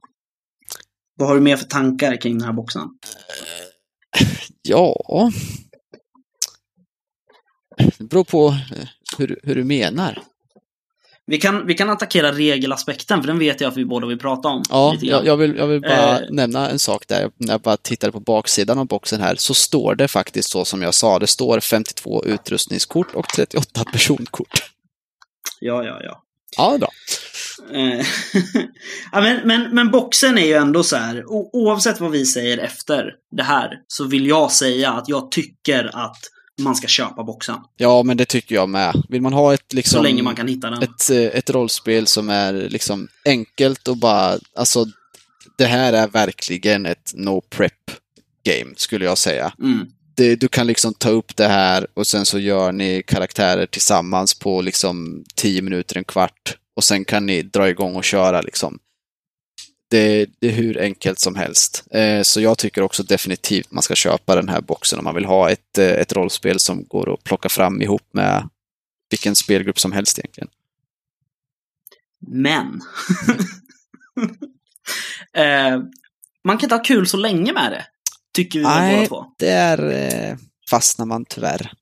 Vad har du mer för tankar kring den här boxen? Ja... Det beror på eh, hur, hur du menar. Vi kan, vi kan attackera regelaspekten, för den vet jag att vi båda vill prata om. Ja, jag, jag, vill, jag vill bara Eh. nämna en sak där. När jag bara tittade på baksidan av boxen här så står det faktiskt så som jag sa. Det står 52 utrustningskort och 38 personkort. ja, ja. ja. Ja, bra. Eh, ja, men, men, men boxen är ju ändå så här, oavsett vad vi säger efter det här, så vill jag säga att jag tycker att man ska köpa boxen. Ja, men det tycker jag med. Vill man ha ett liksom... Så länge man kan hitta den. ett, eh, ett rollspel som är liksom enkelt och bara, alltså det här är verkligen ett no prep game skulle jag säga. Mm. Det, du kan liksom ta upp det här och sen så gör ni karaktärer tillsammans på liksom 10 minuter, en kvart och sen kan ni dra igång och köra liksom. Det, det är hur enkelt som helst. Eh, så jag tycker också definitivt man ska köpa den här boxen om man vill ha ett, eh, ett rollspel som går att plocka fram ihop med vilken spelgrupp som helst egentligen. Men. eh, man kan inte ha kul så länge med det. Tycker vi Nej. båda två. Där eh, fastnar man tyvärr.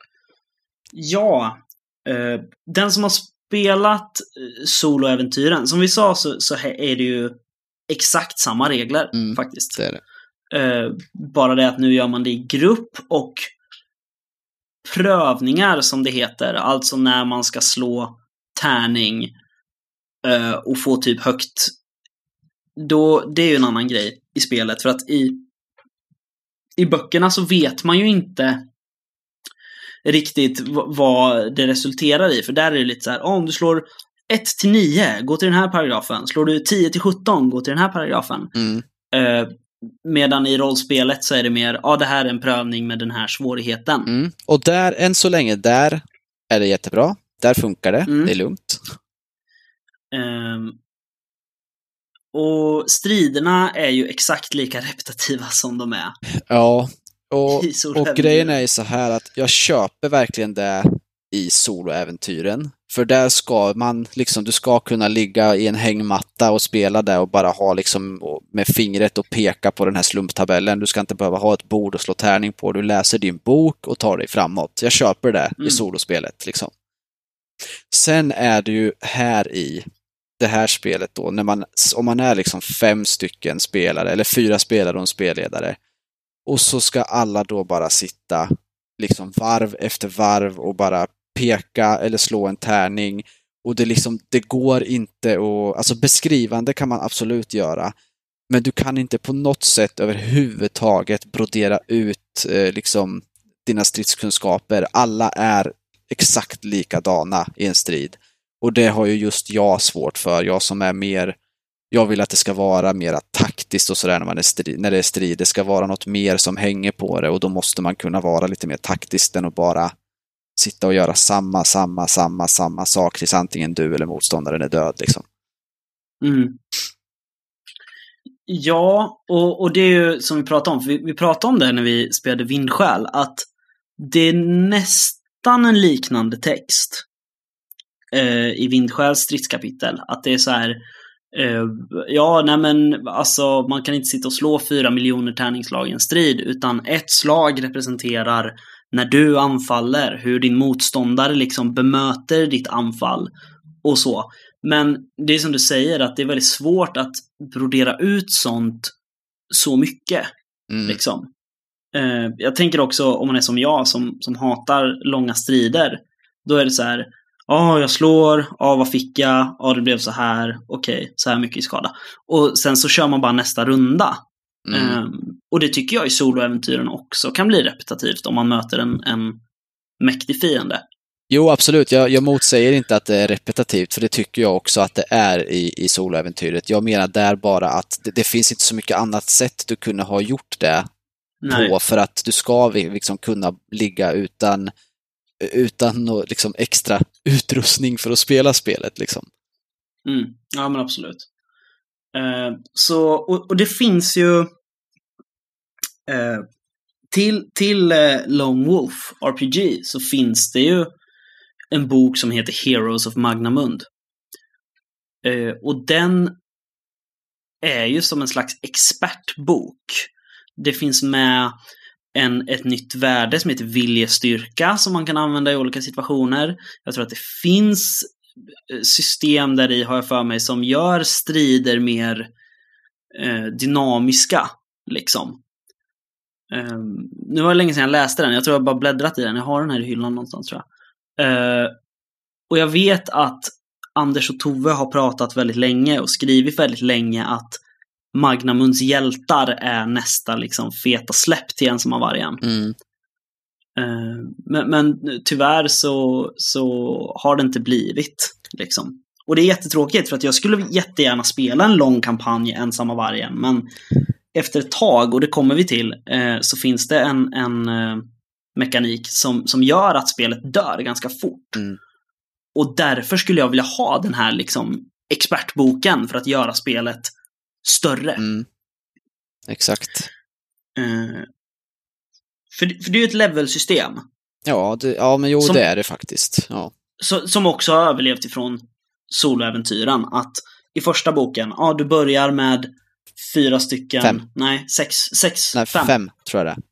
Ja. Eh, den som har spelat soloäventyren, som vi sa så, så är det ju exakt samma regler Mm. faktiskt. Det det. Eh, bara det att nu gör man det i grupp och prövningar som det heter. Alltså när man ska slå tärning eh, och få typ högt. Då, det är ju en annan grej i spelet. För att i, i böckerna så vet man ju inte riktigt vad det resulterar i. För där är det lite så här, "Ah, om du slår 1 till 9, gå till den här paragrafen. Slår du 10 till 17, gå till den här paragrafen. Mm. Eh, medan i rollspelet så är det mer, ja det här är en prövning med den här svårigheten. Mm. Och där, än så länge, där är det jättebra. Där funkar det. Mm. Det är lugnt. Ehm, och striderna är ju exakt lika repetitiva som de är Ja, och, och grejen är ju så här att jag köper verkligen det i soloäventyren. För där ska man, liksom, du ska kunna ligga i en hängmatta och spela där och bara ha liksom med fingret och peka på den här slumptabellen. Du ska inte behöva ha ett bord och slå tärning på. Du läser din bok och tar dig framåt. Jag köper det Mm. i solospelet. Liksom. Sen är det ju här i det här spelet då, när man, om man är liksom fem stycken spelare, eller fyra spelare och en spelledare, och så ska alla då bara sitta liksom varv efter varv och bara peka eller slå en tärning. Och det liksom, det går inte att, alltså beskrivande kan man absolut göra. Men du kan inte på något sätt överhuvudtaget brodera ut eh, liksom dina stridskunskaper. Alla är exakt likadana i en strid. Och det har ju just jag svårt för, jag som är mer jag vill att det ska vara mer taktiskt och sådär när, man är strid, när det är strid. Det ska vara något mer som hänger på det och då måste man kunna vara lite mer taktisk än att bara sitta och göra samma, samma, samma, samma sak tills antingen du eller motståndaren är död. Liksom. Mm. Ja, och, och det är ju som vi pratade om, för vi, vi pratade om det när vi spelade Vindsjäl, att det är nästan en liknande text eh, i Vindsjäls stridskapitel. Att det är så här, eh, ja, nej men alltså man kan inte sitta och slå fyra miljoner tärningsslag i en strid, utan ett slag representerar när du anfaller, hur din motståndare liksom bemöter ditt anfall och så. Men det är som du säger, att det är väldigt svårt att brodera ut sånt så mycket. Mm. Liksom. Eh, jag tänker också om man är som jag, som, som hatar långa strider. Då är det så här, ja, jag slår, ja, vad fick jag, ja, det blev så här, okej, så här mycket i skada. Och sen så kör man bara nästa runda. Mm. Eh, och det tycker jag i soloäventyren också kan bli repetitivt om man möter en, en mäktig fiende. Jo, absolut. Jag, jag motsäger inte att det är repetitivt, för det tycker jag också att det är i, i soloäventyret. Jag menar där bara att det, det finns inte så mycket annat sätt du kunde ha gjort det Nej. på för att du ska liksom kunna ligga utan, utan liksom extra utrustning för att spela spelet. Liksom. Mm. Ja, men absolut. Eh, så, och, och det finns ju eh, till, till eh, Lone Wolf RPG så finns det ju en bok som heter Heroes of Magnamund. Eh, och den är ju som en slags expertbok. Det finns med en, ett nytt värde som heter viljestyrka som man kan använda i olika situationer. Jag tror att det finns system där i har jag för mig som gör strider mer eh, dynamiska. Liksom. Eh, nu var det länge sedan jag läste den. Jag tror jag bara bläddrat i den. Jag har den här i hyllan någonstans tror jag. Eh, och jag vet att Anders och Tove har pratat väldigt länge och skrivit väldigt länge att Magnamunds hjältar är nästa liksom feta släpp till Ensamma-vargen. Mm. Eh, Men, men tyvärr så, så har det inte blivit. Liksom. Och det är jättetråkigt för att jag skulle jättegärna spela en lång kampanj Ensamma vargen. Men efter ett tag, och det kommer vi till, eh, så finns det en, en eh, mekanik som, som gör att spelet dör ganska fort. Mm. Och därför skulle jag vilja ha den här liksom, expertboken för att göra spelet större. Mm. Exakt. För, för det är ju ett levelsystem. Ja, det, ja men jo, Som- det är det faktiskt. Ja. så, som också har överlevt ifrån soloäventyren. Att i första boken, ja du börjar med fyra stycken, Fem. nej sex, sex Nej, fem. fem. tror jag det.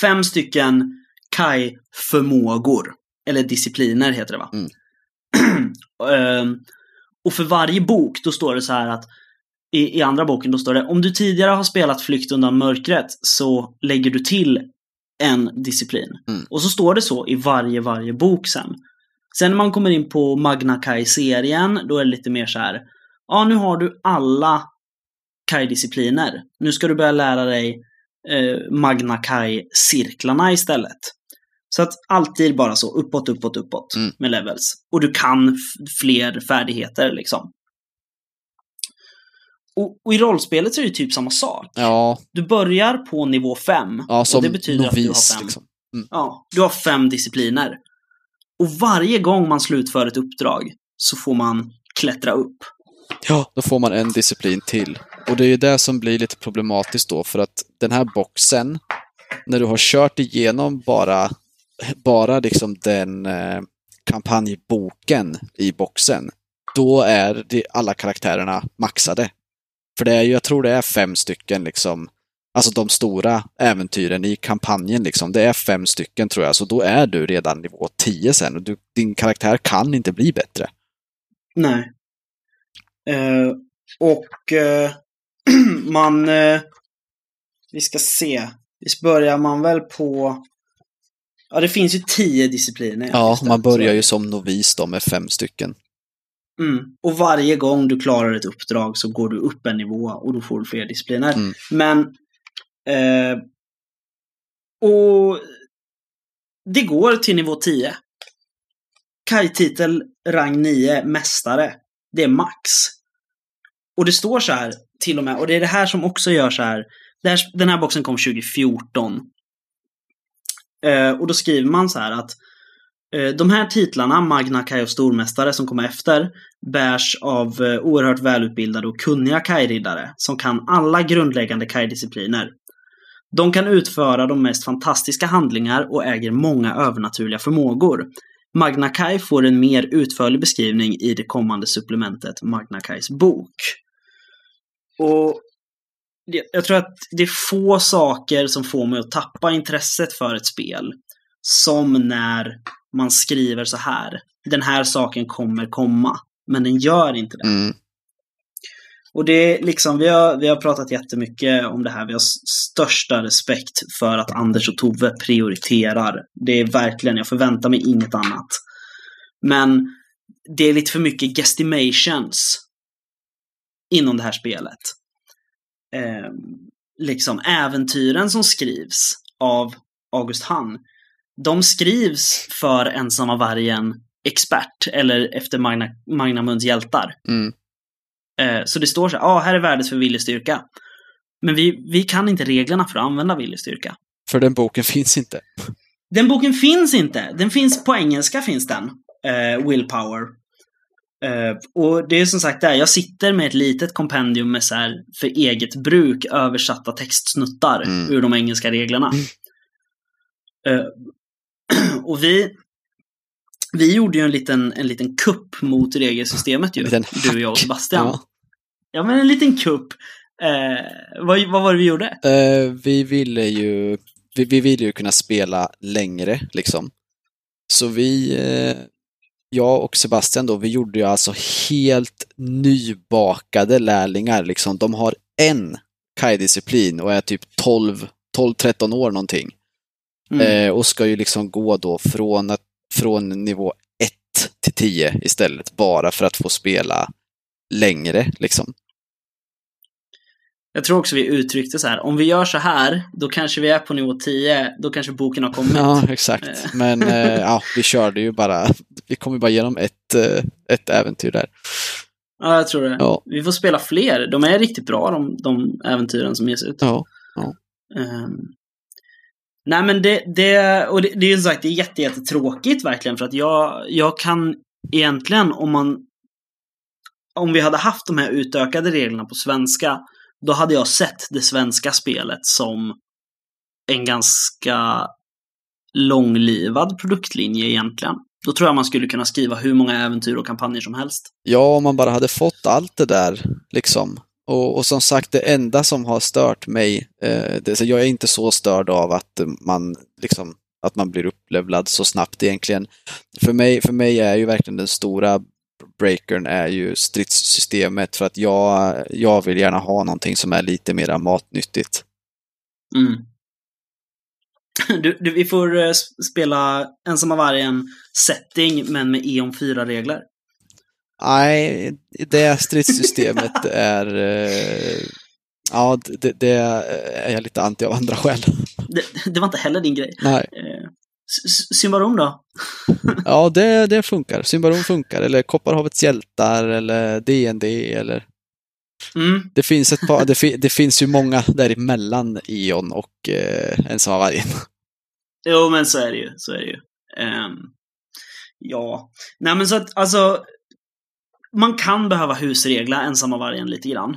Fem stycken Kai-förmågor. Eller discipliner heter det va? Mm. Ehm, och för varje bok då står det så här att i, i andra boken då står det om du tidigare har spelat Flykt undan mörkret så lägger du till en disciplin. Mm. Och så står det så i varje, varje bok sen. Sen när man kommer in på Magna Kai-serien då är det lite mer så här ja nu har du alla Kai-discipliner. Nu ska du börja lära dig eh, Magna Kai-cirklarna istället. Så att alltid bara så uppåt, uppåt, uppåt Mm. med levels. Och du kan fler färdigheter liksom. Och, och i rollspelet så är det typ samma sak. Ja, Du börjar på nivå 5. ja som och det betyder att du har novis. fem. Liksom. Ja, du har fem discipliner. Och varje gång man slutför ett uppdrag så får man klättra upp. Ja, då får man en disciplin till. Och det är ju det som blir lite problematiskt då, för att den här boxen, när du har kört igenom bara, bara liksom den, eh, kampanjboken i boxen, då är det, alla karaktärerna maxade. För det är ju, jag tror det är fem stycken liksom, alltså de stora äventyren i kampanjen liksom, det är fem stycken tror jag, så då är du redan nivå 10 sen och du, din karaktär kan inte bli bättre. Nej. Eh, och eh, man... Eh, vi ska se. Visst börjar man väl på... Ja, det finns ju tio discipliner. Ja, man börjar ju som novis då med fem stycken. Mm. Och varje gång du klarar ett uppdrag så går du upp en nivå och då får du fler discipliner. Mm. Men... Eh, och... Det går till nivå 10. Kaj-titel rang 9, mästare. Det är max. Och det står så här till och med, och det är det här som också gör så här. Här den här boxen kom 2014. Eh, och då skriver man så här att Eh, de här titlarna, Magna Kaj och Stormästare som kommer efter, bärs av eh, oerhört välutbildade och kunniga kajriddare som kan alla grundläggande kajdiscipliner. De kan utföra de mest fantastiska handlingar och äger många övernaturliga förmågor. Magna Kaj får en mer utförlig beskrivning i det kommande supplementet Magna Kajs bok. Och jag tror att det är få saker som får mig att tappa intresset för ett spel som när man skriver så här. Den här saken kommer komma, men den gör inte det. Mm. Och det är liksom, vi har, vi har pratat jättemycket om det här. Vi har största respekt för att Anders och Tove prioriterar. Det är verkligen, jag förväntar mig inget annat. Men det är lite för mycket guestimations inom det här spelet. Eh, liksom äventyren som skrivs av August Hahn, de skrivs för ensamma vargen expert eller efter Magna, Magnamunds hjältar. Mm. Eh, Så det står så här, ah, här är värdet för viljestyrka. Men vi, vi kan inte reglerna för att använda viljestyrka. För den boken finns inte. Den boken finns inte. Den finns på engelska finns den. Eh, Willpower. Eh, och det är som sagt där, jag sitter med ett litet kompendium med så här för eget bruk översatta textsnuttar Mm. ur de engelska reglerna. Eh, och vi vi gjorde ju en liten, en liten kupp mot regelsystemet ju. Du och jag och Sebastian. Ja. Ja, men en liten kupp. Eh, vad, vad var det vi gjorde? Eh, vi ville ju vi, vi ville ju kunna spela längre, liksom. Så vi, eh, jag och Sebastian då, vi gjorde ju alltså helt nybakade lärlingar, liksom. De har en Kai-disciplin och är typ 12, 12-13 år någonting. Mm. Eh, och ska ju liksom gå då från, att, från nivå 1 till 10 istället, bara för att få spela längre, liksom. Jag tror också vi uttryckte så här, om vi gör så här, då kanske vi är på nivå 10, då kanske boken har kommit. Ja, exakt. Eh. Men eh, ja, vi körde ju bara, vi kom ju bara igenom ett, eh, ett äventyr där. Ja, jag tror det. Ja. Vi får spela fler. De är riktigt bra, de, de äventyren som ges ut. Ja. Ehm nej, men det, det, och det, det är ju som sagt, det är jätte, jättetråkigt verkligen, för att jag, jag kan egentligen, om man, om vi hade haft de här utökade reglerna på svenska, då hade jag sett det svenska spelet som en ganska långlivad produktlinje egentligen. Då tror jag man skulle kunna skriva hur många äventyr och kampanjer som helst. ja, om man bara hade fått allt det där, liksom. Och, och som sagt, det enda som har stört mig, eh, det, så jag är inte så störd av att man, liksom, att man blir upplevlad så snabbt egentligen. För mig, för mig är ju verkligen den stora breakern är ju stridssystemet, för att jag, jag vill gärna ha någonting som är lite mera matnyttigt. Mm. Du, du, vi får eh, spela Ensamma vargen setting, men med E.ON 4-regler. Nej, det stridssystemet är... Eh, ja, det, det är jag lite anti av andra skäl. Det, det var inte heller din grej. Nej. Eh, Symbarom då? Ja, det, det funkar. Symbarom funkar. Eller Kopparhavets hjältar eller DND eller... Mm. Det finns ett par, det, fi, det finns ju många däremellan Ion och eh, Ensamma vargen. Jo, men så är det ju. Så är det ju. Ehm, ja. Nej, men så att alltså. Man kan behöva husregla ensamma vargen lite grann.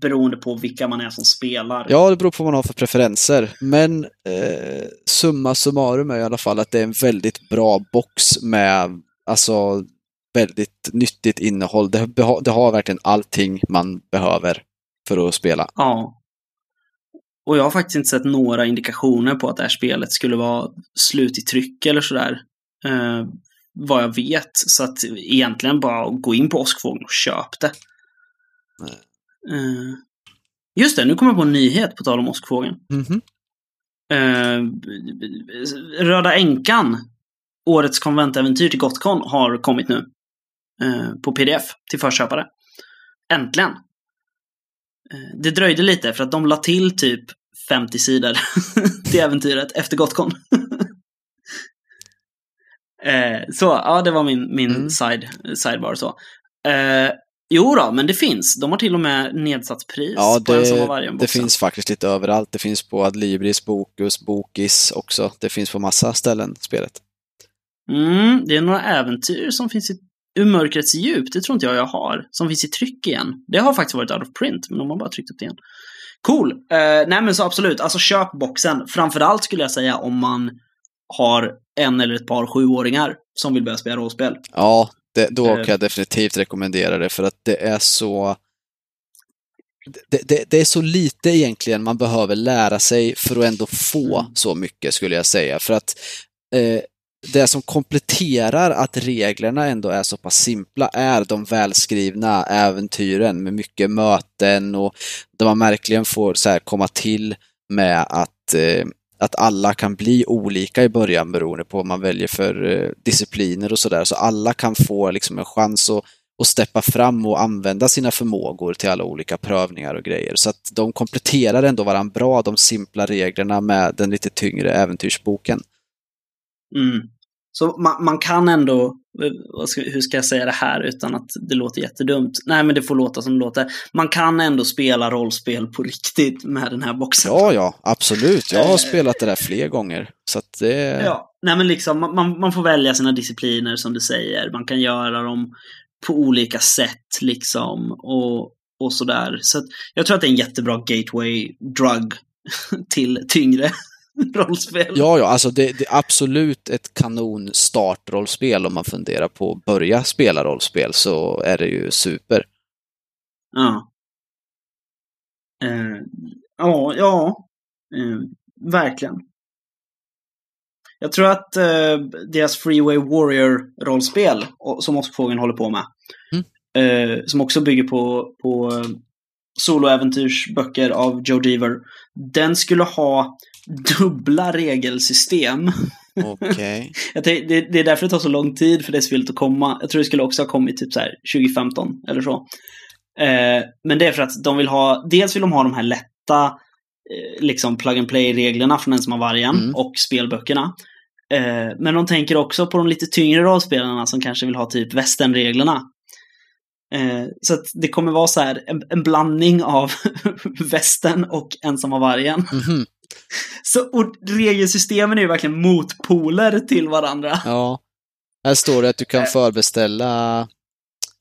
beroende på vilka man är som spelar. Ja, det beror på vad man har för preferenser. Men eh, summa summarum är i alla fall att det är en väldigt bra box med alltså väldigt nyttigt innehåll. Det, det har verkligen allting man behöver för att spela. Ja. Och jag har faktiskt inte sett några indikationer på att det här spelet skulle vara slut i tryck eller sådär. Eh, vad jag vet. Så att egentligen bara gå in på Åskfågeln och köp det. Uh, just det, nu kommer jag på en nyhet på tal om Åskfågeln. Mm -hmm. uh, Röda Änkan, årets konventäventyr till Gotcon, har kommit nu. Uh, på pdf till förköpare. Äntligen! Det dröjde lite för att de la till typ 50 sidor till äventyret efter Gotcon. Så, ja, det var min, min mm. side, sidebar så. Jo då, men det finns. De har till och med nedsatt pris ja, det, på en som varje Det finns faktiskt lite överallt. Det finns på Adlibris, Bokus, Bokis också. Det finns på massa ställen, spelet. Mm, det är några äventyr som finns i Ur mörkrets djup, det tror inte jag jag har. Som finns i tryck igen. Det har faktiskt varit out of print, men de har bara tryckt upp det igen. Cool! Uh, nej men så absolut, alltså köp boxen. Framförallt skulle jag säga om man har en eller ett par sjuåringar som vill börja spela rollspel. Ja, det, då kan jag definitivt rekommendera det för att det är så det, det, det, är så lite egentligen man behöver lära sig för att ändå få så mycket skulle jag säga. För att eh, det som kompletterar att reglerna ändå är så pass simpla är de välskrivna äventyren med mycket möten och där man verkligen får så komma till med att eh, att alla kan bli olika i början beroende på vad man väljer för eh, discipliner och sådär. Så alla kan få liksom en chans att, att steppa fram och använda sina förmågor till alla olika prövningar och grejer. Så att de kompletterar ändå varandra bra, de simpla reglerna med den lite tyngre äventyrsboken. Mm. Så man, man, kan ändå, hur ska jag säga det här utan att det låter jättedumt? Nej, men det får låta som det låter. Man kan ändå spela rollspel på riktigt med den här boxen. Ja, ja, absolut. Jag har spelat det där fler gånger. Så att det... Ja, nej men liksom man, man får välja sina discipliner som du säger. Man kan göra dem på olika sätt liksom och, och sådär. Så jag tror att det är en jättebra gateway drug till tyngre rollspel. Ja, ja, alltså det, det, är absolut ett kanon startrollspel om man funderar på att börja spela rollspel så är det ju super. Ja. Uh, ja, ja. Uh, verkligen. Jag tror att uh, deras Freeway Warrior-rollspel, som Åskfågeln håller på med, mm. som också bygger på, på soloäventyrsböcker av Joe Deaver, den skulle ha dubbla regelsystem. Okej. Okay. det, det, är därför det tar så lång tid för det spelet att komma. Jag tror det skulle också ha kommit typ så här 2015 eller så. Eh, men det är för att de vill ha, dels vill de ha de här lätta eh, liksom plug and play-reglerna från Ensam vargen mm. och spelböckerna. Eh, men de tänker också på de lite tyngre rollspelarna som kanske vill ha typ västernreglerna. Eh, så att det kommer vara så här en, en blandning av västern och Ensamma vargen. Mm -hmm. Så och regelsystemen är ju verkligen motpoler till varandra. Ja. Här står det att du kan förbeställa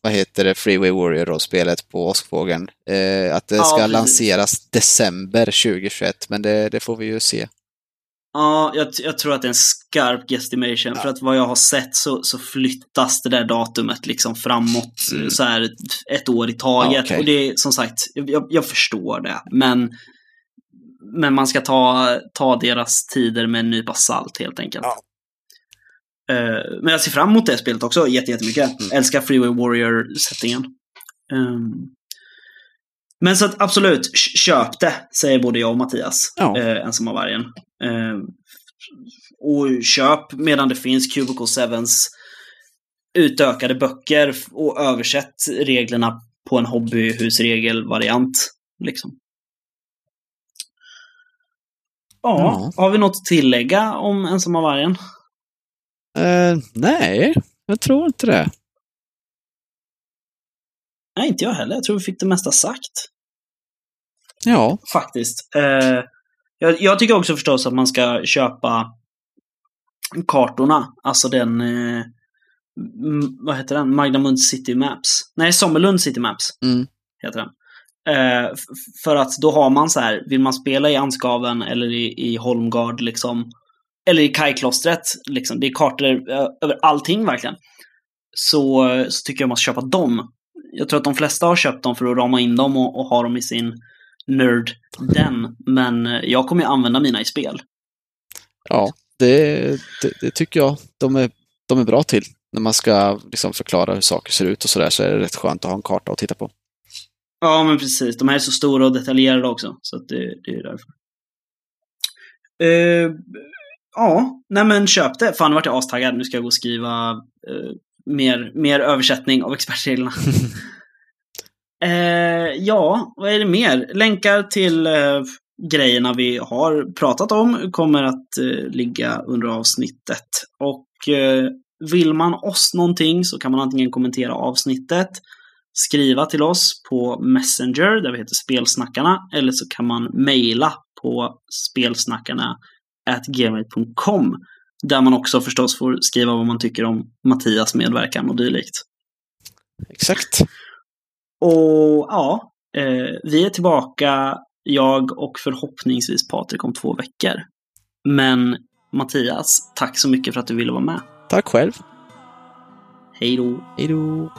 vad heter det, Freeway Warrior-rollspelet på Åskfågeln. Eh, att det ska ja, lanseras december 2021, men det, det, får vi ju se. Ja, jag, jag, tror att det är en skarp guesstimation. Ja. För att vad jag har sett så, så flyttas det där datumet liksom framåt mm. så här ett år i taget. Ja, okay. Och det är som sagt, jag, jag förstår det. Men men man ska ta, ta deras tider med en nypa salt helt enkelt. Ja. Uh, men jag ser fram emot det spelet också jättemycket. Mm. Älskar Freeway Warrior-settingen. Um, men så att absolut, köp det, säger både jag och Mattias. Ja. Uh, ensamma vargen. Uh, och köp medan det finns Cubicle 7s utökade böcker och översätt reglerna på en hobbyhusregelvariant. Liksom. Ja, har vi något att tillägga om Ensamma vargen? Uh, nej, jag tror inte det. Nej, inte jag heller. Jag tror vi fick det mesta sagt. Ja. Faktiskt. Uh, jag, jag, tycker också förstås att man ska köpa kartorna. Alltså den... Uh, vad heter den? Magnamund City Maps. Nej, Sommerlund City Maps. Mm. Heter den. Eh, för att då har man så här, vill man spela i Ansgaven eller i, i Holmgard liksom, eller i Kajklostret, liksom, det är kartor eh, över allting verkligen. Så, så tycker jag man ska köpa dem. Jag tror att de flesta har köpt dem för att rama in dem och, och ha dem i sin nerd den. Men eh, jag kommer ju använda mina i spel. Ja, det, det, det, tycker jag de är, de är bra till. När man ska liksom förklara hur saker ser ut och sådär så är det rätt skönt att ha en karta att titta på. Ja, men precis. De här är så stora och detaljerade också. Så det, det är därför. Uh, ja, nej men köp det. Fan, nu vart jag astaggad. Nu ska jag gå och skriva uh, mer, mer översättning av expertreglerna. uh, ja, vad är det mer? Länkar till grejerna vi har pratat om kommer att ligga under avsnittet. Och vill man oss någonting så kan man antingen kommentera avsnittet skriva till oss på Messenger där vi heter Spelsnackarna eller så kan man mejla på spelsnackarna gmail.com där man också förstås får skriva vad man tycker om Mattias medverkan och dylikt. Exakt. Och ja, eh, vi är tillbaka, jag och förhoppningsvis Patrik om två veckor. Men Mattias, tack så mycket för att du ville vara med. Tack själv. Hej då. Hej då.